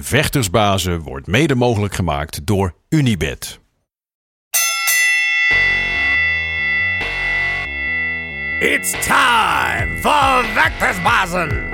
Vechtersbazen wordt mede mogelijk gemaakt door Unibed. It's time for Vectorsbazen!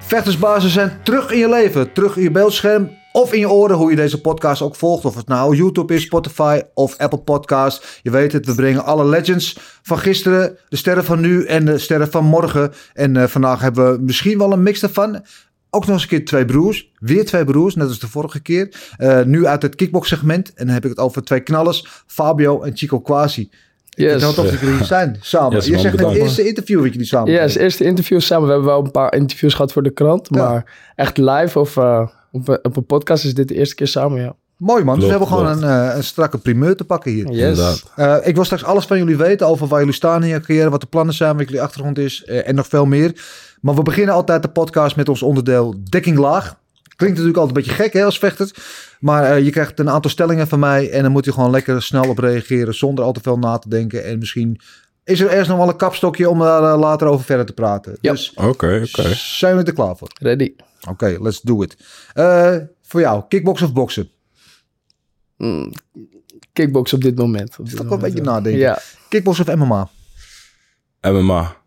Vechtersbazen zijn terug in je leven, terug in je beeldscherm of in je oren, hoe je deze podcast ook volgt. Of het nou YouTube is, Spotify of Apple Podcast. Je weet het, we brengen alle legends van gisteren, de sterren van nu en de sterren van morgen. En eh, vandaag hebben we misschien wel een mix daarvan. Ook nog eens een keer twee broers. Weer twee broers, net als de vorige keer. Eh, nu uit het kickbox segment. En dan heb ik het over twee knallers. Fabio en Chico Quasi. Yes. Ik denk dat jullie hier zijn, samen. Yes, je man, zegt het bedankt. eerste interview dat jullie samen Ja, het eerste interview samen. We hebben wel een paar interviews gehad voor de krant. Ja. Maar echt live of eh, op, een- op een podcast is dit de eerste keer samen, ja. Mooi man, dus we Klopt, hebben gewoon een, eh, een strakke primeur te pakken hier. Yes. Inderdaad. Eh, ik wil straks alles van jullie weten over waar jullie staan in je carrière, wat de plannen zijn, wat jullie achtergrond is eh, en nog veel meer. Maar we beginnen altijd de podcast met ons onderdeel dekking laag. Klinkt natuurlijk altijd een beetje gek hè, als vechter. Maar eh, je krijgt een aantal stellingen van mij en dan moet je gewoon lekker snel op reageren zonder al te veel na te denken. En misschien is er ergens nog wel een kapstokje om daar eh, later over verder te praten. Ja. Dus Oké, oké. zijn we er klaar voor? Ready. Oké, let's do it. Eh, voor jou, kickboksen of boksen? Mm, kickbox op dit moment. Op dit toch wel een beetje nadenken. Ja. Kickboksen of MMA? MMA.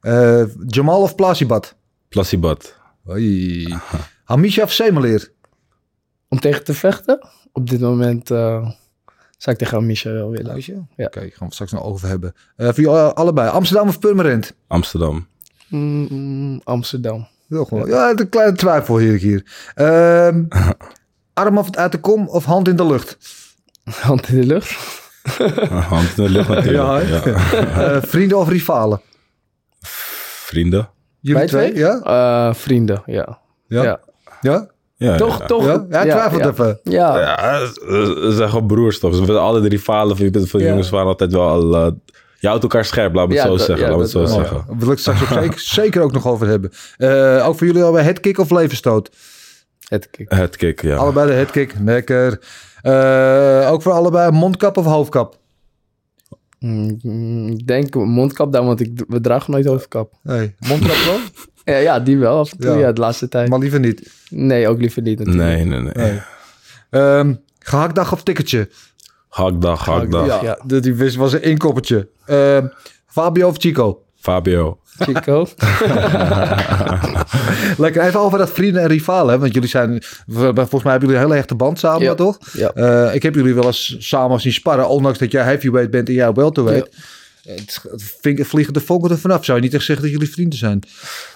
Eh, Jamal of Plasibat? Plassibat. Hoi. Hamisha of Semeleer? Om tegen te vechten? Op dit moment eh, zou ik tegen Misha wel willen. Oké, gaan we straks nog over hebben. Eh voor jullie allebei. Amsterdam of Purmerend? Amsterdam. Mm, mm, Amsterdam. Wel gewoon. Ja, een kleine twijfel hier. hier. Ehm, arm of uit de kom of hand in de lucht? Hand in de lucht. Hand in de lucht natuurlijk. Ja, Ja, Eh, vrienden of rivalen? Vrienden. Jullie twee? twee? Ja? Eh, vrienden, ja. Ja? Ja. Ja? Ja, Toch, ja. toch? Ja? Ja, ik twijfelde ja. even. Ja. Ja, ze zijn gewoon broers toch? Ze zijn alle de rivalen van, van de Ja. jongens waren altijd wel al... je houdt elkaar scherp, laat me het Ja, zo dat- zeggen. ja, laat me het dat zo zeggen. Daar wil ik straks ook zeker, zeker ook nog over hebben. Eh, ook voor jullie allebei headkick of levenstoot? Het kick. Het kick, ja. Allebei de headkick. Lekker. Eh, ook voor allebei mondkap of hoofdkap? Mm, mm, Ik denk mondkap dan, want ik, we dragen nooit hoofdkap. Nee, mondkap wel? Ja, ja, die wel af en toe, Ja. ja, de laatste tijd. maar liever niet. Nee, ook liever niet natuurlijk. Nee, nee, nee. Nee. Ehm gehaktdag of tikkertje? Hakdag, hakdag. Ja. Ja, die wist was een inkoppertje. Ehm, Fabio of Chico? Fabio. Chico. Lekker, even over dat vrienden en rivalen. Hè? Want jullie zijn, volgens mij hebben jullie een hele hechte band samen, Ja. toch? Ja. Eh, ik heb jullie wel eens samen zien sparren. Ondanks dat jij heavyweight bent en jij welterweight. Het vink- vliegen de vonken er vanaf. Zou je niet echt zeggen dat jullie vrienden zijn?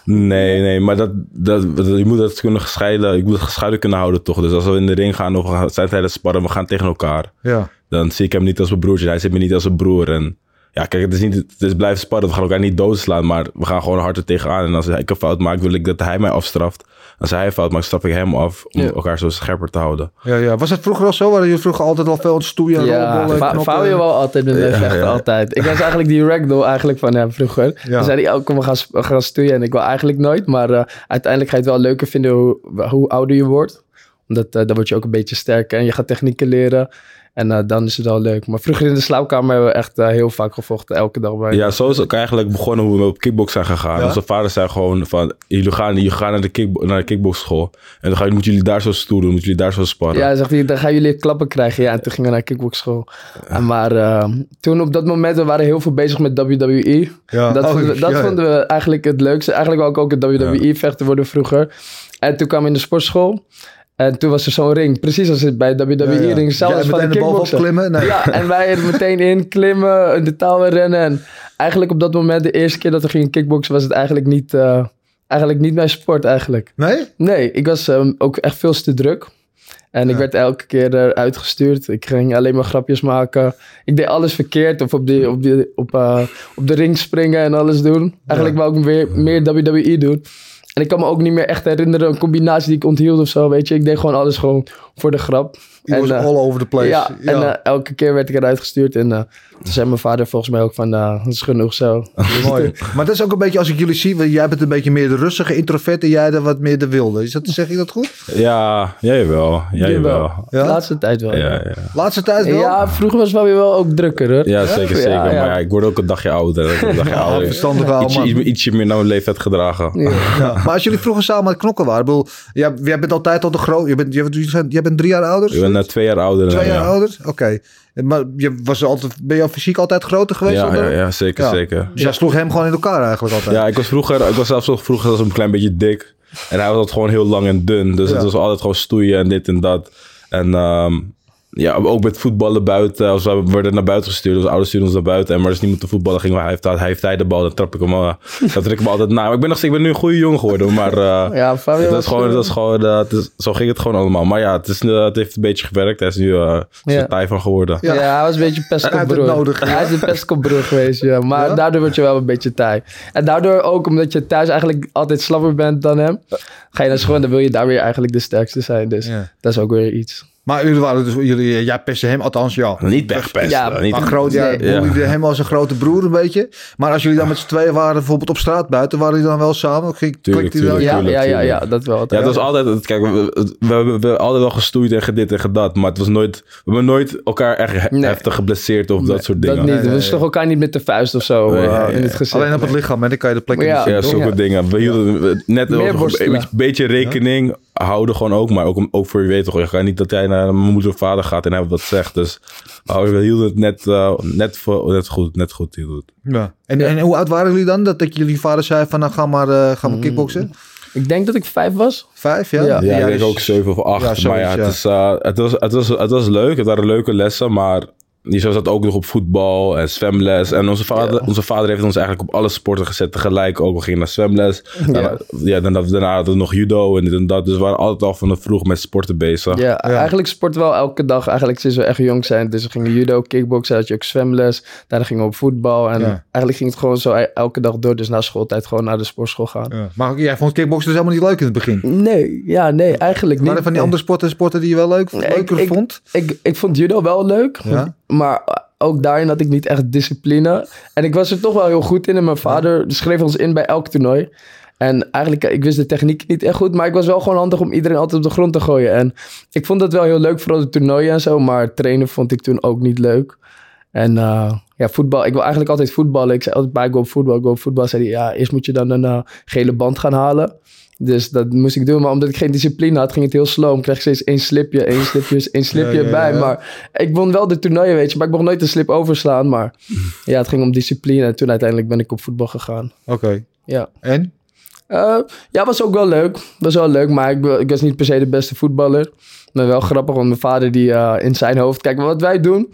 Nee, nee, maar dat, dat, dat- je moet dat kunnen gescheiden, je moet het gescheiden kunnen houden toch. Dus als we in de ring gaan of we gaan- zijn tijdens sparren, we gaan tegen elkaar. Ja. Dan zie ik hem niet als mijn broertje, hij ziet me niet als een broer. En ja, kijk, het is, niet, het is blijven sparren, we gaan elkaar niet doodslaan, maar we gaan gewoon hard er tegenaan. En als ik een fout maak, wil ik dat hij mij afstraft. Als hij een fout maakt, straf ik hem af om Ja. elkaar zo scherper te houden. Ja, ja. Was het vroeger al zo? Waren jullie vroeger altijd al veel stoeien, Ja, knoppen? Fabio wel altijd met mij Ja, vechten, ja. altijd. Ik was eigenlijk die ragdoll eigenlijk van hem vroeger. Ja. Dan zei hij, oh, kom, we gaan, we gaan stoeien. En ik wil eigenlijk nooit, maar eh, uiteindelijk ga je het wel leuker vinden hoe, hoe ouder je wordt. Omdat eh, dan word je ook een beetje sterker en je gaat technieken leren. En eh, dan is het wel leuk. Maar vroeger in de slaapkamer hebben we echt eh, heel vaak gevochten, elke dag bij. Ja, zo is het ook eigenlijk begonnen hoe we op kickbox zijn gegaan. Ja? Onze vader zei gewoon van, jullie gaan, jullie gaan naar de, kick, naar de kickboxschool. En dan gaan, moeten jullie daar zo stoer doen, moeten jullie daar zo sparren. Ja, zegt hij, dan gaan jullie klappen krijgen. Ja, en toen gingen we naar kickboxschool. En Maar eh, toen op dat moment, we waren heel veel bezig met WWE. Ja. Dat, Oh, vonden, we, dat ja. vonden we eigenlijk het leukste. Eigenlijk wou ik ook een WWE-vechter worden vroeger. En toen kwam ik in de sportschool. En toen was er zo'n ring. Precies als het bij WWE-ring. Ja, Zelfs van de klimmen? Nee. Ja, en wij er meteen in klimmen, in de touw weer rennen. En eigenlijk op dat moment, de eerste keer dat we gingen kickboksen, was het eigenlijk niet, eh, eigenlijk niet mijn sport eigenlijk. Nee? Nee, ik was ehm, ook echt veel te druk. En ik Ja. werd elke keer eruit gestuurd. Ik ging alleen maar grapjes maken. Ik deed alles verkeerd. Of op, die, op, die, op, eh, op de ring springen en alles doen. Eigenlijk wou ik weer meer WWE doen. En ik kan me ook niet meer echt herinneren een combinatie die ik onthield of zo, weet je. Ik deed gewoon alles gewoon voor de grap. Die was eh, all over the place. Ja, en eh, elke keer werd ik eruit gestuurd. En eh, toen zei mijn vader volgens mij ook van, nou, dat is genoeg zo. Mooi. Maar dat is ook een beetje, als ik jullie zie, want jij bent een beetje meer de rustige introvert en jij de wat meer de wilde. Is dat, zeg je dat goed? Ja, jij wel. Jij wel. Ja? Laatste tijd wel. Ja. Laatste tijd wel? ja vroeger was het wel weer wel ook drukker hoor. ja zeker, Ja, zeker. ja. Maar ja, ik word ook een dagje ouder. Een dagje ouder. verstandig wel, Ietsje, man. iets- ietsje meer naar mijn leeftijd gedragen. Ja. Ja, maar als jullie vroeger samen aan het knokken waren, ik bedoel, jij, jij bent altijd al de groot. Je bent, jij, bent, jij bent drie jaar ouder? Ben net twee jaar ouder. Twee ja. jaar ouder? Oké. Maar je was altijd, ben je fysiek altijd groter geweest? Ja, ja, ja, zeker, zeker. Dus jij sloeg hem gewoon in elkaar eigenlijk altijd? Ja, ik was vroeger, ik was zelfs vroeger zelfs een klein beetje dik. En hij was altijd gewoon heel lang en dun. Dus het was altijd gewoon stoeien en dit en dat. En ehm, ja, ook met voetballen buiten. Als we werden naar buiten gestuurd, dus ouders stuurden ons naar buiten. En maar is niemand te voetballen, gingen we, hij heeft, hij heeft hij de bal, dan trap ik hem al. Dat trek ik hem altijd na. Maar ik ben nog steeds, ik ben nu een goede jongen geworden. Maar eh, Ja, Fabio dat is gewoon, dat is gewoon eh, het is, zo ging het gewoon allemaal. Maar ja, het, is, eh, het heeft een beetje gewerkt. Hij is nu eh is Ja. er taai van geworden. Ja. Ja. hij was een beetje pestkopbroer. nodig, ja. Hij is een pestkopbroer geweest, ja. Maar Ja? daardoor word je wel een beetje taai. En daardoor ook, omdat je thuis eigenlijk altijd slapper bent dan hem. Ga je naar school en dan wil je daar weer eigenlijk de sterkste zijn. Dus Ja. dat is ook weer iets. Maar jullie waren dus, jullie, jij pestte hem, althans ja. Niet wegpesten. Ja, niet Maar groot, ja, Nee. hem als een grote broer een beetje. Maar als jullie dan met z'n tweeën waren, bijvoorbeeld op straat buiten, waren jullie dan wel samen? Ging, Tuurlijk, Ja, tuurlijk, ja, ja, tuurlijk. ja, dat wel. Ja, het was altijd, kijk, we, we, we hebben we hebben altijd wel gestoeid en gedit en gedat, maar het was nooit, we hebben nooit elkaar echt he- Nee. heftig geblesseerd of dat soort Dat dingen. niet. Nee, nee, we sloegen elkaar niet met de vuist of zo Nee, eh, in ja. het gezicht. Alleen op het lichaam, en dan kan je de plek niet zien. Ja, zulke dingen. We hielden net een beetje rekening houden gewoon ook, maar ook, om- ook voor je weet toch, je gaat niet dat jij naar mijn moeder of vader gaat en hij wat zegt. Dus oh, we hielden het net, eh, net, voor, net goed, net goed hielden we het. Ja. En, en hoe oud waren jullie dan? Dat, dat jullie vader zei van, nou ga maar, eh, ga maar kickboksen? Ik denk dat ik vijf was. Vijf, ja? Ja. Ja, ik dus- denk ook 7 of 8. Ja, maar ja, het, is, eh, het, was, het, was, het was leuk. Het waren leuke lessen, maar die zo zat ook nog op voetbal en zwemles. En onze vader, Ja. onze vader heeft ons eigenlijk op alle sporten gezet tegelijk. Ook we gingen naar zwemles. Daarna, ja, daarna, daarna hadden we nog judo en dit en dat. Dus we waren altijd al vanaf vroeg met sporten bezig. Ja, eigenlijk sport wel elke dag. Eigenlijk sinds we echt jong zijn. Dus we gingen judo, kickboksen, had je ook zwemles. Daarna gingen we op voetbal. En Ja. eigenlijk ging het gewoon zo e- elke dag door. Dus na schooltijd gewoon naar de sportschool gaan. Ja. Maar jij vond kickboksen dus helemaal niet leuk in het begin? Nee, ja, nee, eigenlijk niet. Waren er van die andere sporten sporten die je wel leuk, leuker ik- ik- vond? Ik, ik vond judo wel leuk. Ja. Maar ook daarin had ik niet echt discipline. En ik was er toch wel heel goed in. En mijn vader schreef ons in bij elk toernooi. En eigenlijk, ik wist de techniek niet echt goed. Maar ik was wel gewoon handig om iedereen altijd op de grond te gooien. En ik vond dat wel heel leuk, vooral de toernooien en zo. Maar trainen vond ik toen ook niet leuk. En eh, ja, voetbal. Ik wil eigenlijk altijd voetballen. Ik zei altijd bij, op voetbal, op voetbal. Zei ja, eerst moet je dan een eh, gele band gaan halen. Dus dat moest ik doen. Maar omdat ik geen discipline had, ging het heel slow. Ik kreeg steeds één slipje, één slipje, één slipje Ja, ja, bij. ja. Maar ik won wel de toernooien, weet je. Maar ik mocht nooit een slip overslaan. Maar ja, het ging om discipline. En toen uiteindelijk ben ik op voetbal gegaan. Oké. Ja. En? Eh, ja, was ook wel leuk. Was wel leuk, maar ik, ik was niet per se de beste voetballer. Maar wel grappig, want mijn vader die eh, in zijn hoofd... Kijk, wat wij doen...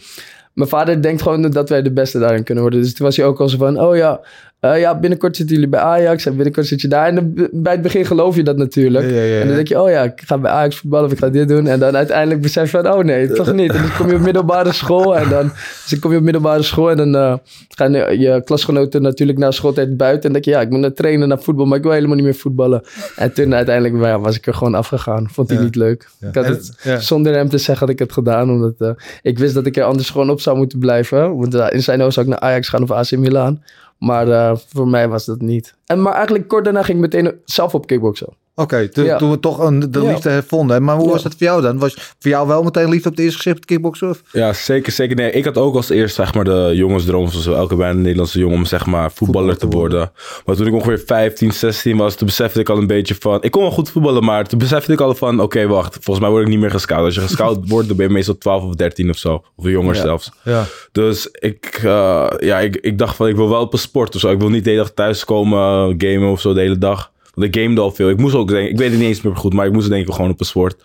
Mijn vader denkt gewoon dat wij de beste daarin kunnen worden. Dus toen was hij ook al zo van... Oh ja, eh, ja binnenkort zitten jullie bij Ajax en binnenkort zit je daar. En dan, bij het begin geloof je dat natuurlijk. Ja, ja, ja, En dan denk je, oh ja, ik ga bij Ajax voetballen of ik ga dit doen. En dan uiteindelijk besef je van, oh nee, toch niet. En dan kom je op middelbare school en dan... Dus dan kom je op middelbare school en dan eh, gaan je, je klasgenoten natuurlijk na schooltijd buiten. En dan denk je, ja, ik moet naar trainen, naar voetbal, maar ik wil helemaal niet meer voetballen. En toen uiteindelijk was ik er gewoon afgegaan. Vond hij niet leuk. Ik had het, zonder hem te zeggen had ik het gedaan, omdat eh, ik wist dat ik er anders gewoon op zou moeten blijven. Want in zijn hoofd zou ik naar Ajax gaan of AC Milan. Maar eh, voor mij was dat niet. En, maar eigenlijk kort daarna ging ik meteen zelf op kickboksen. Oké, toen, Ja. toen we toch een, de Ja. liefde hervonden. hè. Maar hoe Ja. was dat voor jou dan? Was voor jou wel meteen liefde op het eerste gezicht met kickboksen? Of? Ja, zeker, zeker. Nee, ik had ook als eerst zeg maar de jongensdroom, zoals elke bijna Nederlandse jongen, om zeg maar voetballer te worden. Maar toen ik ongeveer 15, 16 was, toen besefte ik al een beetje van, ik kon wel goed voetballen, maar toen besefte ik al van, oké, wacht, volgens mij word ik niet meer gescout. Als je gescout wordt, dan ben je meestal 12 of 13 of zo, of jonger Ja. zelfs. Ja. Dus ik, eh, ja, ik, ik dacht van, ik wil wel op een sport of zo. Ik wil niet de hele dag thuiskomen, gamen of zo de hele dag. Ik gamede al veel. Ik moest ook denken, ik weet het niet eens meer goed, maar ik moest denken gewoon op een sport.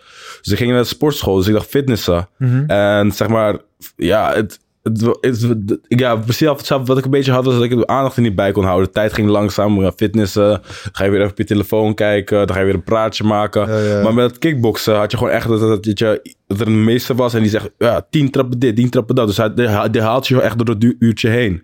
Dus ik ging naar de sportschool, dus ik dacht fitnessen. En zeg maar, ja, het, het, het- ja, precies hetzelfde wat ik een beetje had, was dat ik de aandacht er niet bij kon houden. De tijd ging langzaam, ja, fitnessen, ga je weer even op je telefoon kijken, dan ga je weer een praatje maken. Ja, ja. Maar met het kickboksen had je gewoon echt dat, dat, dat, je, dat er een meester was en die zegt, ja, tien trappen dit, tien trappen dat. Dus hij, die, haalt je echt door het uurtje heen.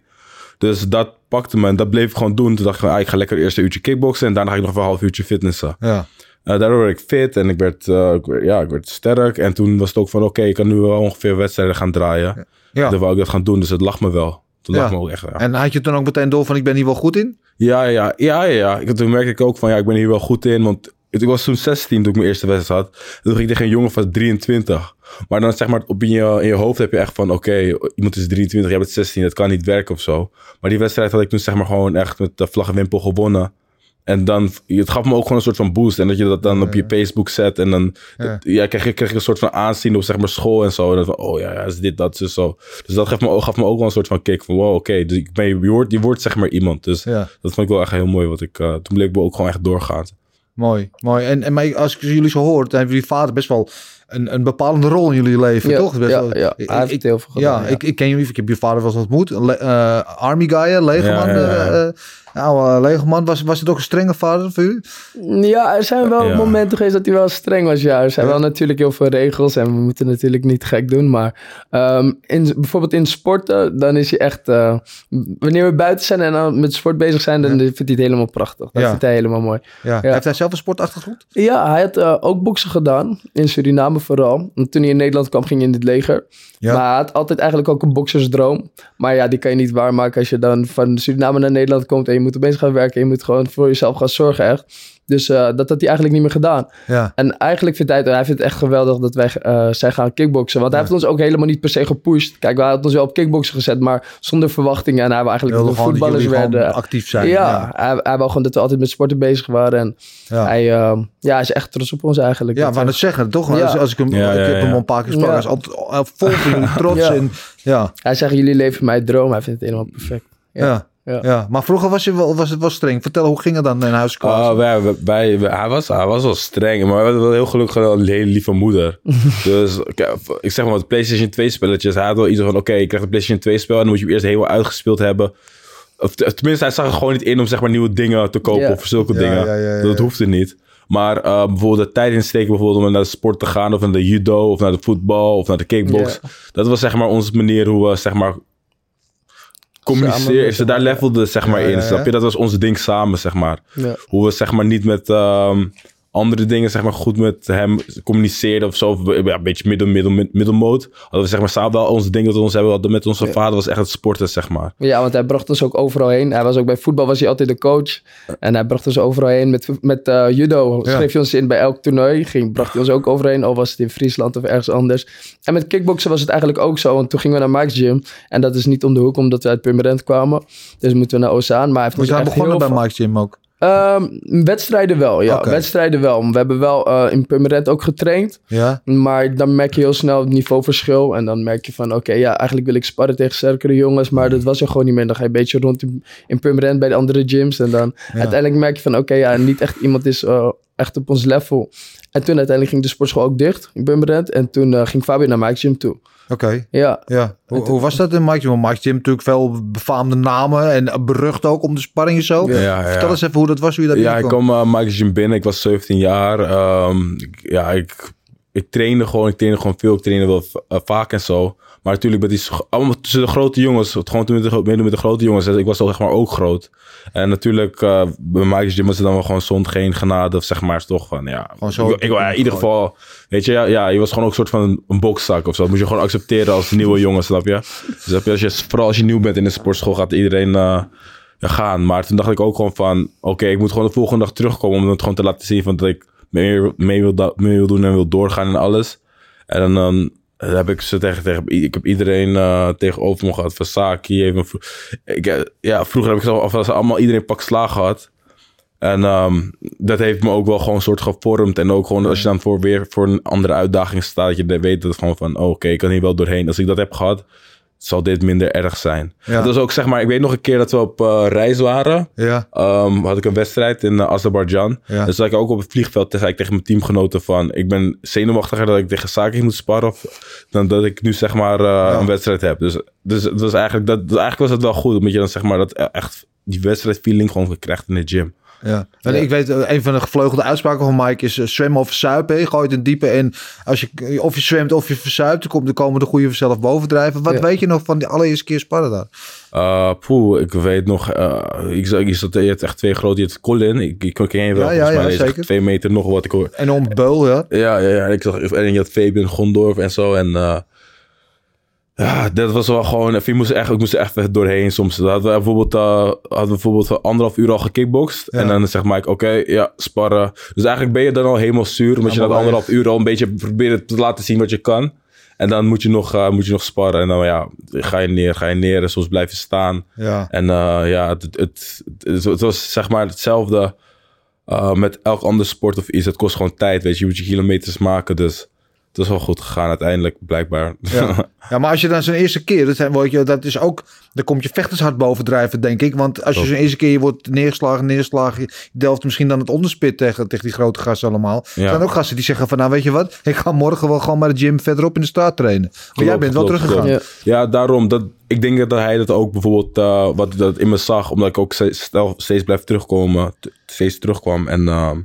Dus dat pakte me en dat bleef ik gewoon doen. Toen dacht ik, van, ah, ik ga lekker eerst een uurtje kickboksen en daarna ga ik nog een half uurtje fitnessen. Ja. Eh, daardoor werd ik fit en ik werd, eh, ik werd- ja, ik werd sterk. En toen was het ook van, oké, ik kan nu wel ongeveer wedstrijden gaan draaien. Ja. Dan wou ik dat gaan doen, dus het lag me wel. Toen lag me ook echt, ja. En had je toen ook meteen door van ik ben hier wel goed in? Ja, ja, ja, ja. ja. Ik, toen merkte ik ook van, ja, ik ben hier wel goed in. Want ik was toen 16 toen ik mijn eerste wedstrijd had. Toen ging ik tegen een jongen van 23. Maar dan zeg maar, op in je, in je hoofd heb je echt van, oké, iemand is 23, jij bent 16, dat kan niet werken of zo. Maar die wedstrijd had ik toen zeg maar gewoon echt met de vlag en wimpel gewonnen. En dan, het gaf me ook gewoon een soort van boost. En dat je dat dan op je Facebook zet. En dan Ja. ja. kreeg, je, kreeg je een soort van aanzien op zeg maar school en zo. En dan van, oh ja, ja, is dit, dat, is zo. Dus dat gaf me, ook- gaf me ook wel een soort van kick van, wow, oké. dus ik ben, je, wordt, je wordt zeg maar iemand. Dus dat vond ik wel echt heel mooi. Wat ik, eh, toen bleek ik ook gewoon echt doorgaan. Mooi, mooi. En, en maar als ik jullie zo hoor, dan hebben jullie vader best wel een, een bepalende rol in jullie leven, Ja, toch? Best ja, wel- ja. Ik- Hij heeft ik- heel veel gedaan, Ja, ja. Ik, ik ken jullie, ik heb je vader wel eens ontmoet. Le- eh, army guy, legerman. Ja, ja, ja. oude legerman. Was, was het ook een strenge vader voor jullie? Ja, er zijn wel Ja. momenten geweest dat hij wel streng was. Ja, er zijn wel natuurlijk heel veel regels en we moeten natuurlijk niet gek doen. Maar ehm, in, bijvoorbeeld in sporten, dan is hij echt... eh, wanneer we buiten zijn en dan met sport bezig zijn, dan vindt hij het helemaal prachtig. Dat Ja. vindt hij helemaal mooi. Ja. Heeft hij zelf een sportachtergrond? Ja, hij had ook boksen gedaan, in Suriname vooral. En toen hij in Nederland kwam, ging hij in het leger. Ja. Maar hij had altijd eigenlijk ook een boksersdroom. Maar ja, die kan je niet waarmaken als je dan van Suriname naar Nederland komt... en je moet opeens gaan werken. Je moet gewoon voor jezelf gaan zorgen, echt. Dus eh, dat had hij eigenlijk niet meer gedaan. Ja. En eigenlijk vindt hij het, hij vindt het echt geweldig dat wij eh, zijn gaan kickboksen. Want hij heeft ons ook helemaal niet per se gepusht. Kijk, wij hadden ons wel op kickboksen gezet, maar zonder verwachtingen. En hij wou eigenlijk dat we dat voetballers werden. actief zijn. Ja, Hij, hij wou gewoon dat we altijd met sporten bezig waren. En Ja. hij, eh, ja, hij is echt trots op ons eigenlijk. Ja, maar we- dat zeggen, toch? Ja. Als, als ik hem, Ja, ik ja, heb hem een paar keer gesproken. Ja. Hij is altijd vol trots. Ja. En, ja, Hij zegt, jullie leven mijn droom. Hij vindt het helemaal perfect. ja, ja. Ja. Maar vroeger was, je wel, was het wel streng. Vertel, hoe ging het dan in huis? Ah, wij, wij, wij- hij, was, hij was wel streng, maar we hadden wel heel gelukkig wel een hele lieve moeder. dus ik zeg maar, wat PlayStation 2 spelletjes. Hij had wel iets van, oké, je krijgt een PlayStation 2 spel en dan moet je hem eerst helemaal uitgespeeld hebben. Of tenminste, hij zag er gewoon niet in om zeg maar nieuwe dingen te kopen of zulke Ja, dingen. ja, ja, ja, Dat ja. hoefde niet. Maar eh, bijvoorbeeld de tijd insteken bijvoorbeeld om naar de sport te gaan of naar de judo of naar de voetbal of naar de kickbox. Dat was zeg maar onze manier hoe we zeg maar communiceren. Ze daar levelde zeg maar in, snap je? Dat was ons ding samen, zeg maar. Hoe we zeg maar niet met ehm, andere dingen zeg maar goed met hem communiceerden of zo. Of, ja, een beetje middel, middel, mid- middelmoot. Hadden we zeg maar samen wel onze dingen dat we ons hebben hadden met onze vader was echt het sporten, zeg maar. Ja, want hij bracht ons ook overal heen. Hij was ook bij voetbal was hij altijd de coach. En hij bracht ons overal heen. Met, met eh, judo Ja. schreef hij ons in bij elk toernooi. Ging, bracht hij ons ook overal heen. Al was het in Friesland of ergens anders. En met kickboksen was het eigenlijk ook zo. Want toen gingen we naar Mike's Gym. En dat is niet om de hoek, omdat we uit Purmerend kwamen. Dus moeten we naar Ozaan. Maar hij heeft We ons zijn echt begonnen heel bij Mike's Gym ook. Ehm, wedstrijden wel, ja. Wedstrijden wel. We hebben wel eh, in Purmerend ook getraind. Ja? Maar dan merk je heel snel het niveauverschil. En dan merk je van, oké, ja, eigenlijk wil ik sparren tegen sterkere jongens. Maar dat was er gewoon niet meer. Dan ga je een beetje rond in, in Purmerend bij de andere gyms. En dan uiteindelijk merk je van, oké, ja, niet echt iemand is eh, echt op ons level. En toen uiteindelijk ging de sportschool ook dicht in Purmerend. En toen eh, ging Fabio naar Mike's Gym toe. Oké. Ja, Ja. Hoe, hoe was dat in Mike's Gym? Want Mike's Gym natuurlijk veel befaamde namen en berucht ook om de sparring en zo. Ja, ja. Vertel eens even hoe dat was, hoe je daar Ja, ik kwam uh, Mike's Gym binnen. Ik was 17 jaar. Ehm, ik- ja, ik, ik trainde gewoon. Ik trainde gewoon veel. Ik trainde wel eh, vaak en zo. Maar natuurlijk met die, allemaal tussen de grote jongens. Gewoon toen met de, meedoen met de grote jongens. Ik was al zeg maar ook groot. En natuurlijk eh, bij Mike's Gym was het dan wel gewoon zond geen genade. Of zeg maar is toch van ja. Gewoon zo- Ik, ik, ja, in ieder geval. Weet je, ja, ja, je was gewoon ook een soort van een, een bokzak of zo. Dat moet je gewoon accepteren als nieuwe jongen, snap je? Dus heb je, als je, vooral als je nieuw bent in de sportschool gaat iedereen... eh, gaan. Maar toen dacht ik ook gewoon van... Oké, ik moet gewoon de volgende dag terugkomen... om het gewoon te laten zien van dat ik meer mee wil, wil doen en wil doorgaan en alles. En dan eh, heb ik ze tegen... tegen ik heb iedereen eh, tegenover me gehad. Van vro- Ik, eh, ja, vroeger heb ik als allemaal iedereen pak slaag gehad. En ehm, dat heeft me ook wel gewoon soort gevormd. En ook gewoon als je dan voor weer voor een andere uitdaging staat... dat je dan weet dat het gewoon van... oh, Oké, ik kan hier wel doorheen. Als ik dat heb gehad... zal dit minder erg zijn. Ja. Dat was ook zeg maar... Ik weet nog een keer dat we op eh, reis waren... Ja. Ehm, had ik een wedstrijd in uh, Azerbeidzjan. Ja. Dus zat ik ook op het vliegveld ik tegen mijn teamgenoten van... Ik ben zenuwachtiger dat ik tegen Saki moet sparren... Of, dan dat ik nu zeg maar eh, een wedstrijd heb. Dus, dus het was eigenlijk, dat, eigenlijk was het wel goed. Omdat je dan zeg maar dat echt die wedstrijdfeeling gewoon krijgt in de gym. Ja. En Ja. ik weet, eh, een van de gevleugelde uitspraken van Mike is eh, zwemmen of verzuipen. Je gooit in diepe en als je, of je zwemt of je verzuipt, dan, komt, dan komen de goede vanzelf bovendrijven. Wat Ja. weet je nog van die allereerste keer sparren daar? Eh, poeh, ik weet nog, eh, ik, ik zat, je hebt echt twee grote, je hebt Colin, ik, ik ken je wel, Ja, volgens mij, zeker. twee meter nog wat ik hoor. En om Beul, ja. Ja, ja, ja, ik zag, en je had Fabian Gondorf en zo, en eh, ja, dat was wel gewoon, ik moest, echt, ik moest er echt doorheen soms. Dan hadden we bijvoorbeeld, eh, hadden we bijvoorbeeld anderhalf uur al gekickboxd, Ja. en dan zegt Mike, oké, ja, sparren. Dus eigenlijk ben je dan al helemaal zuur, omdat je dat anderhalf uur al een beetje probeert te laten zien wat je kan. En dan moet je nog, eh, moet je nog sparren. En dan ja, ga je neer, ga je neer. En soms blijf je staan. Ja. En eh, ja, het, het, het, het was zeg maar hetzelfde eh, met elk ander sport of iets. Het kost gewoon tijd, weet je. Je moet je kilometers maken, dus het is wel goed gegaan uiteindelijk, blijkbaar. Ja. ja, maar als je dan zo'n eerste keer, dat, zijn, je, dat is ook, dan komt je vechtershart bovendrijven, denk ik. Want als je zo'n eerste keer je wordt neergeslagen, neergeslagen, je delft misschien dan het onderspit tegen, tegen die grote gasten allemaal. Er Ja. zijn ook gasten die zeggen van, nou weet je wat, ik ga morgen wel gewoon bij de gym verderop in de straat trainen. Maar jij Klopt, bent wel teruggegaan. klopt. Ja, daarom. Dat, ik denk dat hij dat ook bijvoorbeeld, eh, wat dat in me zag, omdat ik ook steeds, steeds blijf terugkomen, steeds terugkwam. En ehm,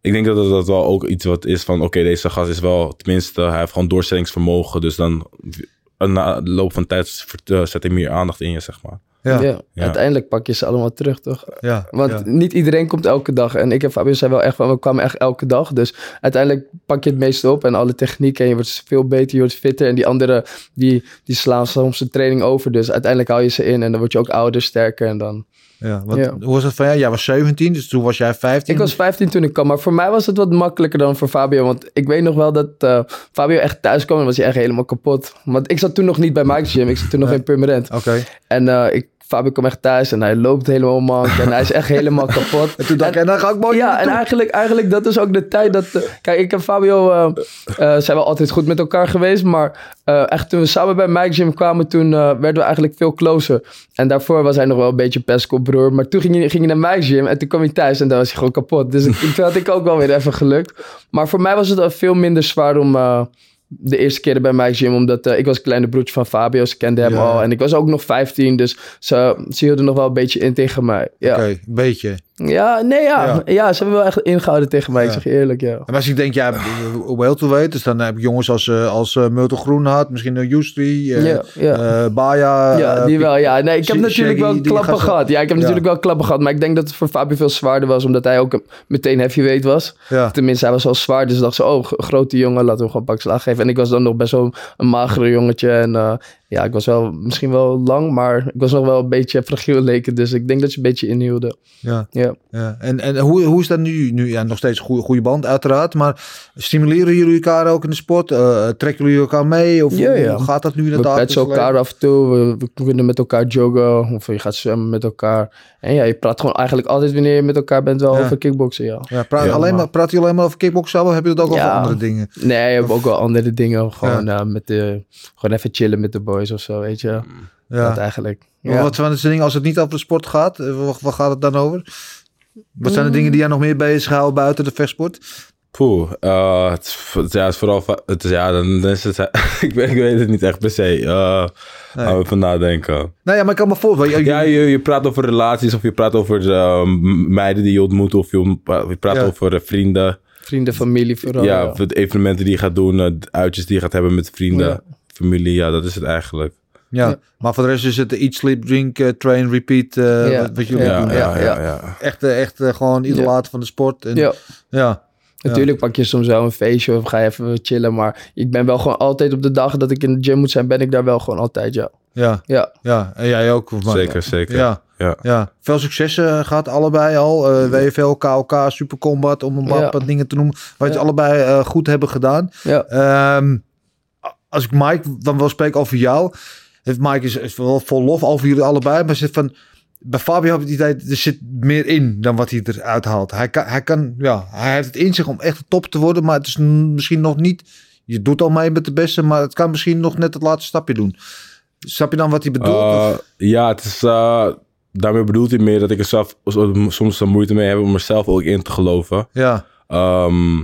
ik denk dat dat, wel ook iets wat is van, oké, deze gast is wel, tenminste, hij heeft gewoon doorzettingsvermogen. Dus dan, na de loop van tijd eh, zet hij meer aandacht in je, zeg maar. Ja, Ja. ja. Ja. Uiteindelijk pak je ze allemaal terug, toch? ja, Want ja. niet iedereen komt elke dag. En ik en Fabio zijn wel echt van, we kwamen echt elke dag. Dus uiteindelijk pak je het meeste op en alle technieken. En je wordt veel beter, je wordt fitter. En die anderen, die, die slaan soms de training over. Dus uiteindelijk hou je ze in. En dan word je ook ouder, sterker. En dan... Ja, want, Ja. Hoe was het van jou? Jij was 17, dus toen was jij 15. Ik was 15 toen ik kwam. Maar voor mij was het wat makkelijker dan voor Fabio. Want ik weet nog wel dat eh, Fabio echt thuis kwam. En was hij echt helemaal kapot. Want ik zat toen nog niet bij Mike's Gym. Ik zat toen nog in Permanent. Oké. En eh, ik, Fabio kwam echt thuis. En hij loopt helemaal mank. en hij is echt helemaal kapot. En toen dacht ik, en dan ga ik mooi Ja, en eigenlijk, eigenlijk dat is ook de tijd dat... kijk, ik en Fabio eh, eh, zijn wel altijd goed met elkaar geweest. Maar eh, echt toen we samen bij Mike Gym kwamen, toen werden we eigenlijk veel closer. En daarvoor was hij nog wel een beetje pestkopbroer. Maar toen ging hij, ging hij naar Mike Gym en toen kwam hij thuis en dan was hij gewoon kapot. Dus ik, toen had ik ook wel weer even gelukt. Maar voor mij was het veel minder zwaar om... de eerste keer bij Mike Gym, omdat eh, ik was kleine broertje van Fabio, ze kenden hem Ja. al. En ik was ook nog 15, dus ze, ze hielden nog wel een beetje in tegen mij. Ja, Oké, een beetje. Ja nee, ja. Ja. ja. ze hebben wel echt ingehouden tegen mij, Ja. ik zeg je eerlijk, ja. En als ik denk, ja, welterweight, dus dan heb ik jongens als, eh als eh Myrtle Groenhart, misschien een Justri, eh Ja, ja. eh, Baya. ja, eh, die wel, ja. Nee, ik heb natuurlijk wel klappen gehad. Ja, ik heb Ja. natuurlijk wel klappen gehad. Maar ik denk dat het voor Fabio veel zwaarder was, omdat hij ook een- meteen heavyweight was. Ja, Tenminste, hij was al zwaar, dus dacht ze, oh, grote jongen, laten we hem gewoon pak slag geven. En ik was dan nog best wel een magere jongetje. En eh, ja, ik was wel misschien wel lang, maar ik was nog wel een beetje fragiel leken. Dus ik denk dat je een beetje inhielden. ja, Ja. ja. En, en hoe, hoe is dat nu? nu ja, nog steeds een goede, goede band, uiteraard. Maar stimuleren jullie elkaar ook in de sport? Eh, trekken jullie elkaar mee? Of Ja, ja. hoe gaat dat nu in We petsen elkaar leven? af en toe. We, we kunnen met elkaar joggen. Of je gaat zwemmen met elkaar. En ja, je praat gewoon eigenlijk altijd wanneer je met elkaar bent wel Ja. over kickboksen, ja. Ja, praat, Ja, alleen maar- praat je alleen maar over kickboksen of heb je het ook over andere dingen? Nee, je hebt ook wel andere dingen. Gewoon, eh, met de, gewoon even chillen met de boys of zo, weet je. Ja. Dat eigenlijk. Ja. Wat zijn de dingen als het niet over de sport gaat? eh, Wat, wat gaat het dan over? Wat zijn de Mm. dingen die jij nog meer bezighouden buiten de vechtsport? Poeh, eh, het, ja, het is vooral, het is, ja, dan, dan is het, ik, weet, ik weet het niet echt per se. Uh, Nee. Gaan we even nadenken. Nou ja, maar ik kan me voorstellen. Ja, je, je praat over relaties of je praat over eh, meiden die je ontmoet of je, je praat Ja. over eh, vrienden. Vrienden, familie vooral. ja, ja. of het evenementen die je gaat doen, eh, uitjes die je gaat hebben met vrienden, Ja. Familie. Ja, dat is het eigenlijk. Ja, Ja. maar voor de rest is het eat, sleep, drink, eh, train, repeat. eh, Ja. wat, wat jullie Ja, doen. ja, ja, ja. ja. ja. Echt, eh, echt gewoon idolaat van de sport. En, ja. Ja. Ja. Natuurlijk pak je soms wel een feestje of ga je even chillen. Maar ik ben wel gewoon altijd op de dag dat ik in de gym moet zijn, ben ik daar wel gewoon altijd, ja. Ja, Ja, ja. En jij ook. volgens mij. Zeker, zeker. Ja. Ja. Ja, veel succes eh, gaat allebei al. Eh, WFL, KOK, Super Combat, om een paar Ja. dingen te noemen. Wat je allebei eh, goed hebben gedaan. ja. Ehm, als ik Mike dan wel spreek over jou. Heeft Mike is, is wel vol lof over jullie allebei. Maar zit van, bij Fabio heb ik het idee, er zit meer in dan wat hij eruit haalt. Hij kan, hij kan, ja, hij heeft het in zich om echt de top te worden. Maar het is misschien nog niet, je doet al mee met de beste. Maar het kan misschien nog net het laatste stapje doen. Snap je dan wat hij bedoelt? Eh, ja, het is, eh, daarmee bedoelt hij meer dat ik er zelf soms een moeite mee heb om mezelf ook in te geloven. ja, Ehm,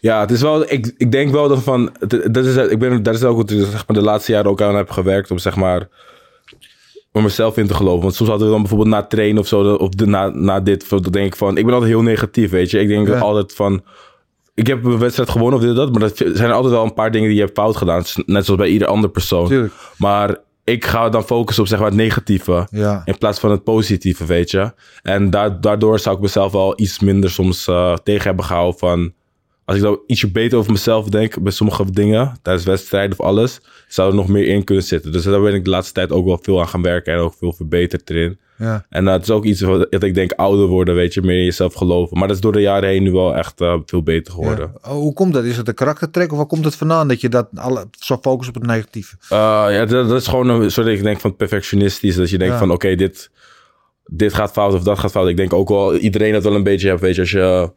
ja, het is wel. Ik, ik denk wel dat van. Dat is, ik ben, dat is ook wat ik zeg maar, de laatste jaren ook aan heb gewerkt. Om zeg maar. om mezelf in te geloven. Want soms hadden we dan bijvoorbeeld na trainen of zo, of de, na, na dit, dan denk ik van, ik ben altijd heel negatief, weet je. Ik denk Ja. altijd van, ik heb een wedstrijd gewonnen of dit dat, maar dat zijn altijd wel een paar dingen die je hebt fout gedaan. Net zoals bij ieder ander persoon. Tuurlijk. Maar ik ga dan focussen op zeg maar het negatieve. Ja. In plaats van het positieve, weet je. En da- daardoor zou ik mezelf wel iets minder soms eh, tegen hebben gehouden van... Als ik dan ietsje beter over mezelf denk bij sommige dingen, tijdens wedstrijden of alles, zou er nog meer in kunnen zitten. Dus daar ben ik de laatste tijd ook wel veel aan gaan werken en ook veel verbeterd erin. Ja. En uh, het is ook iets wat dat ik denk ouder worden, weet je, meer in jezelf geloven. Maar dat is door de jaren heen nu wel echt uh, veel beter geworden. Ja. Oh, Hoe komt dat? Is het een karaktertrek of waar komt het vandaan dat je dat alle, zo focust op het negatieve? Uh, ja, dat, dat, is gewoon een soort, ik denk van perfectionistisch. Dat je denkt Ja. van, oké, dit, dit gaat fout of dat gaat fout. Ik denk ook wel, iedereen dat wel een beetje heeft, weet je. Als je,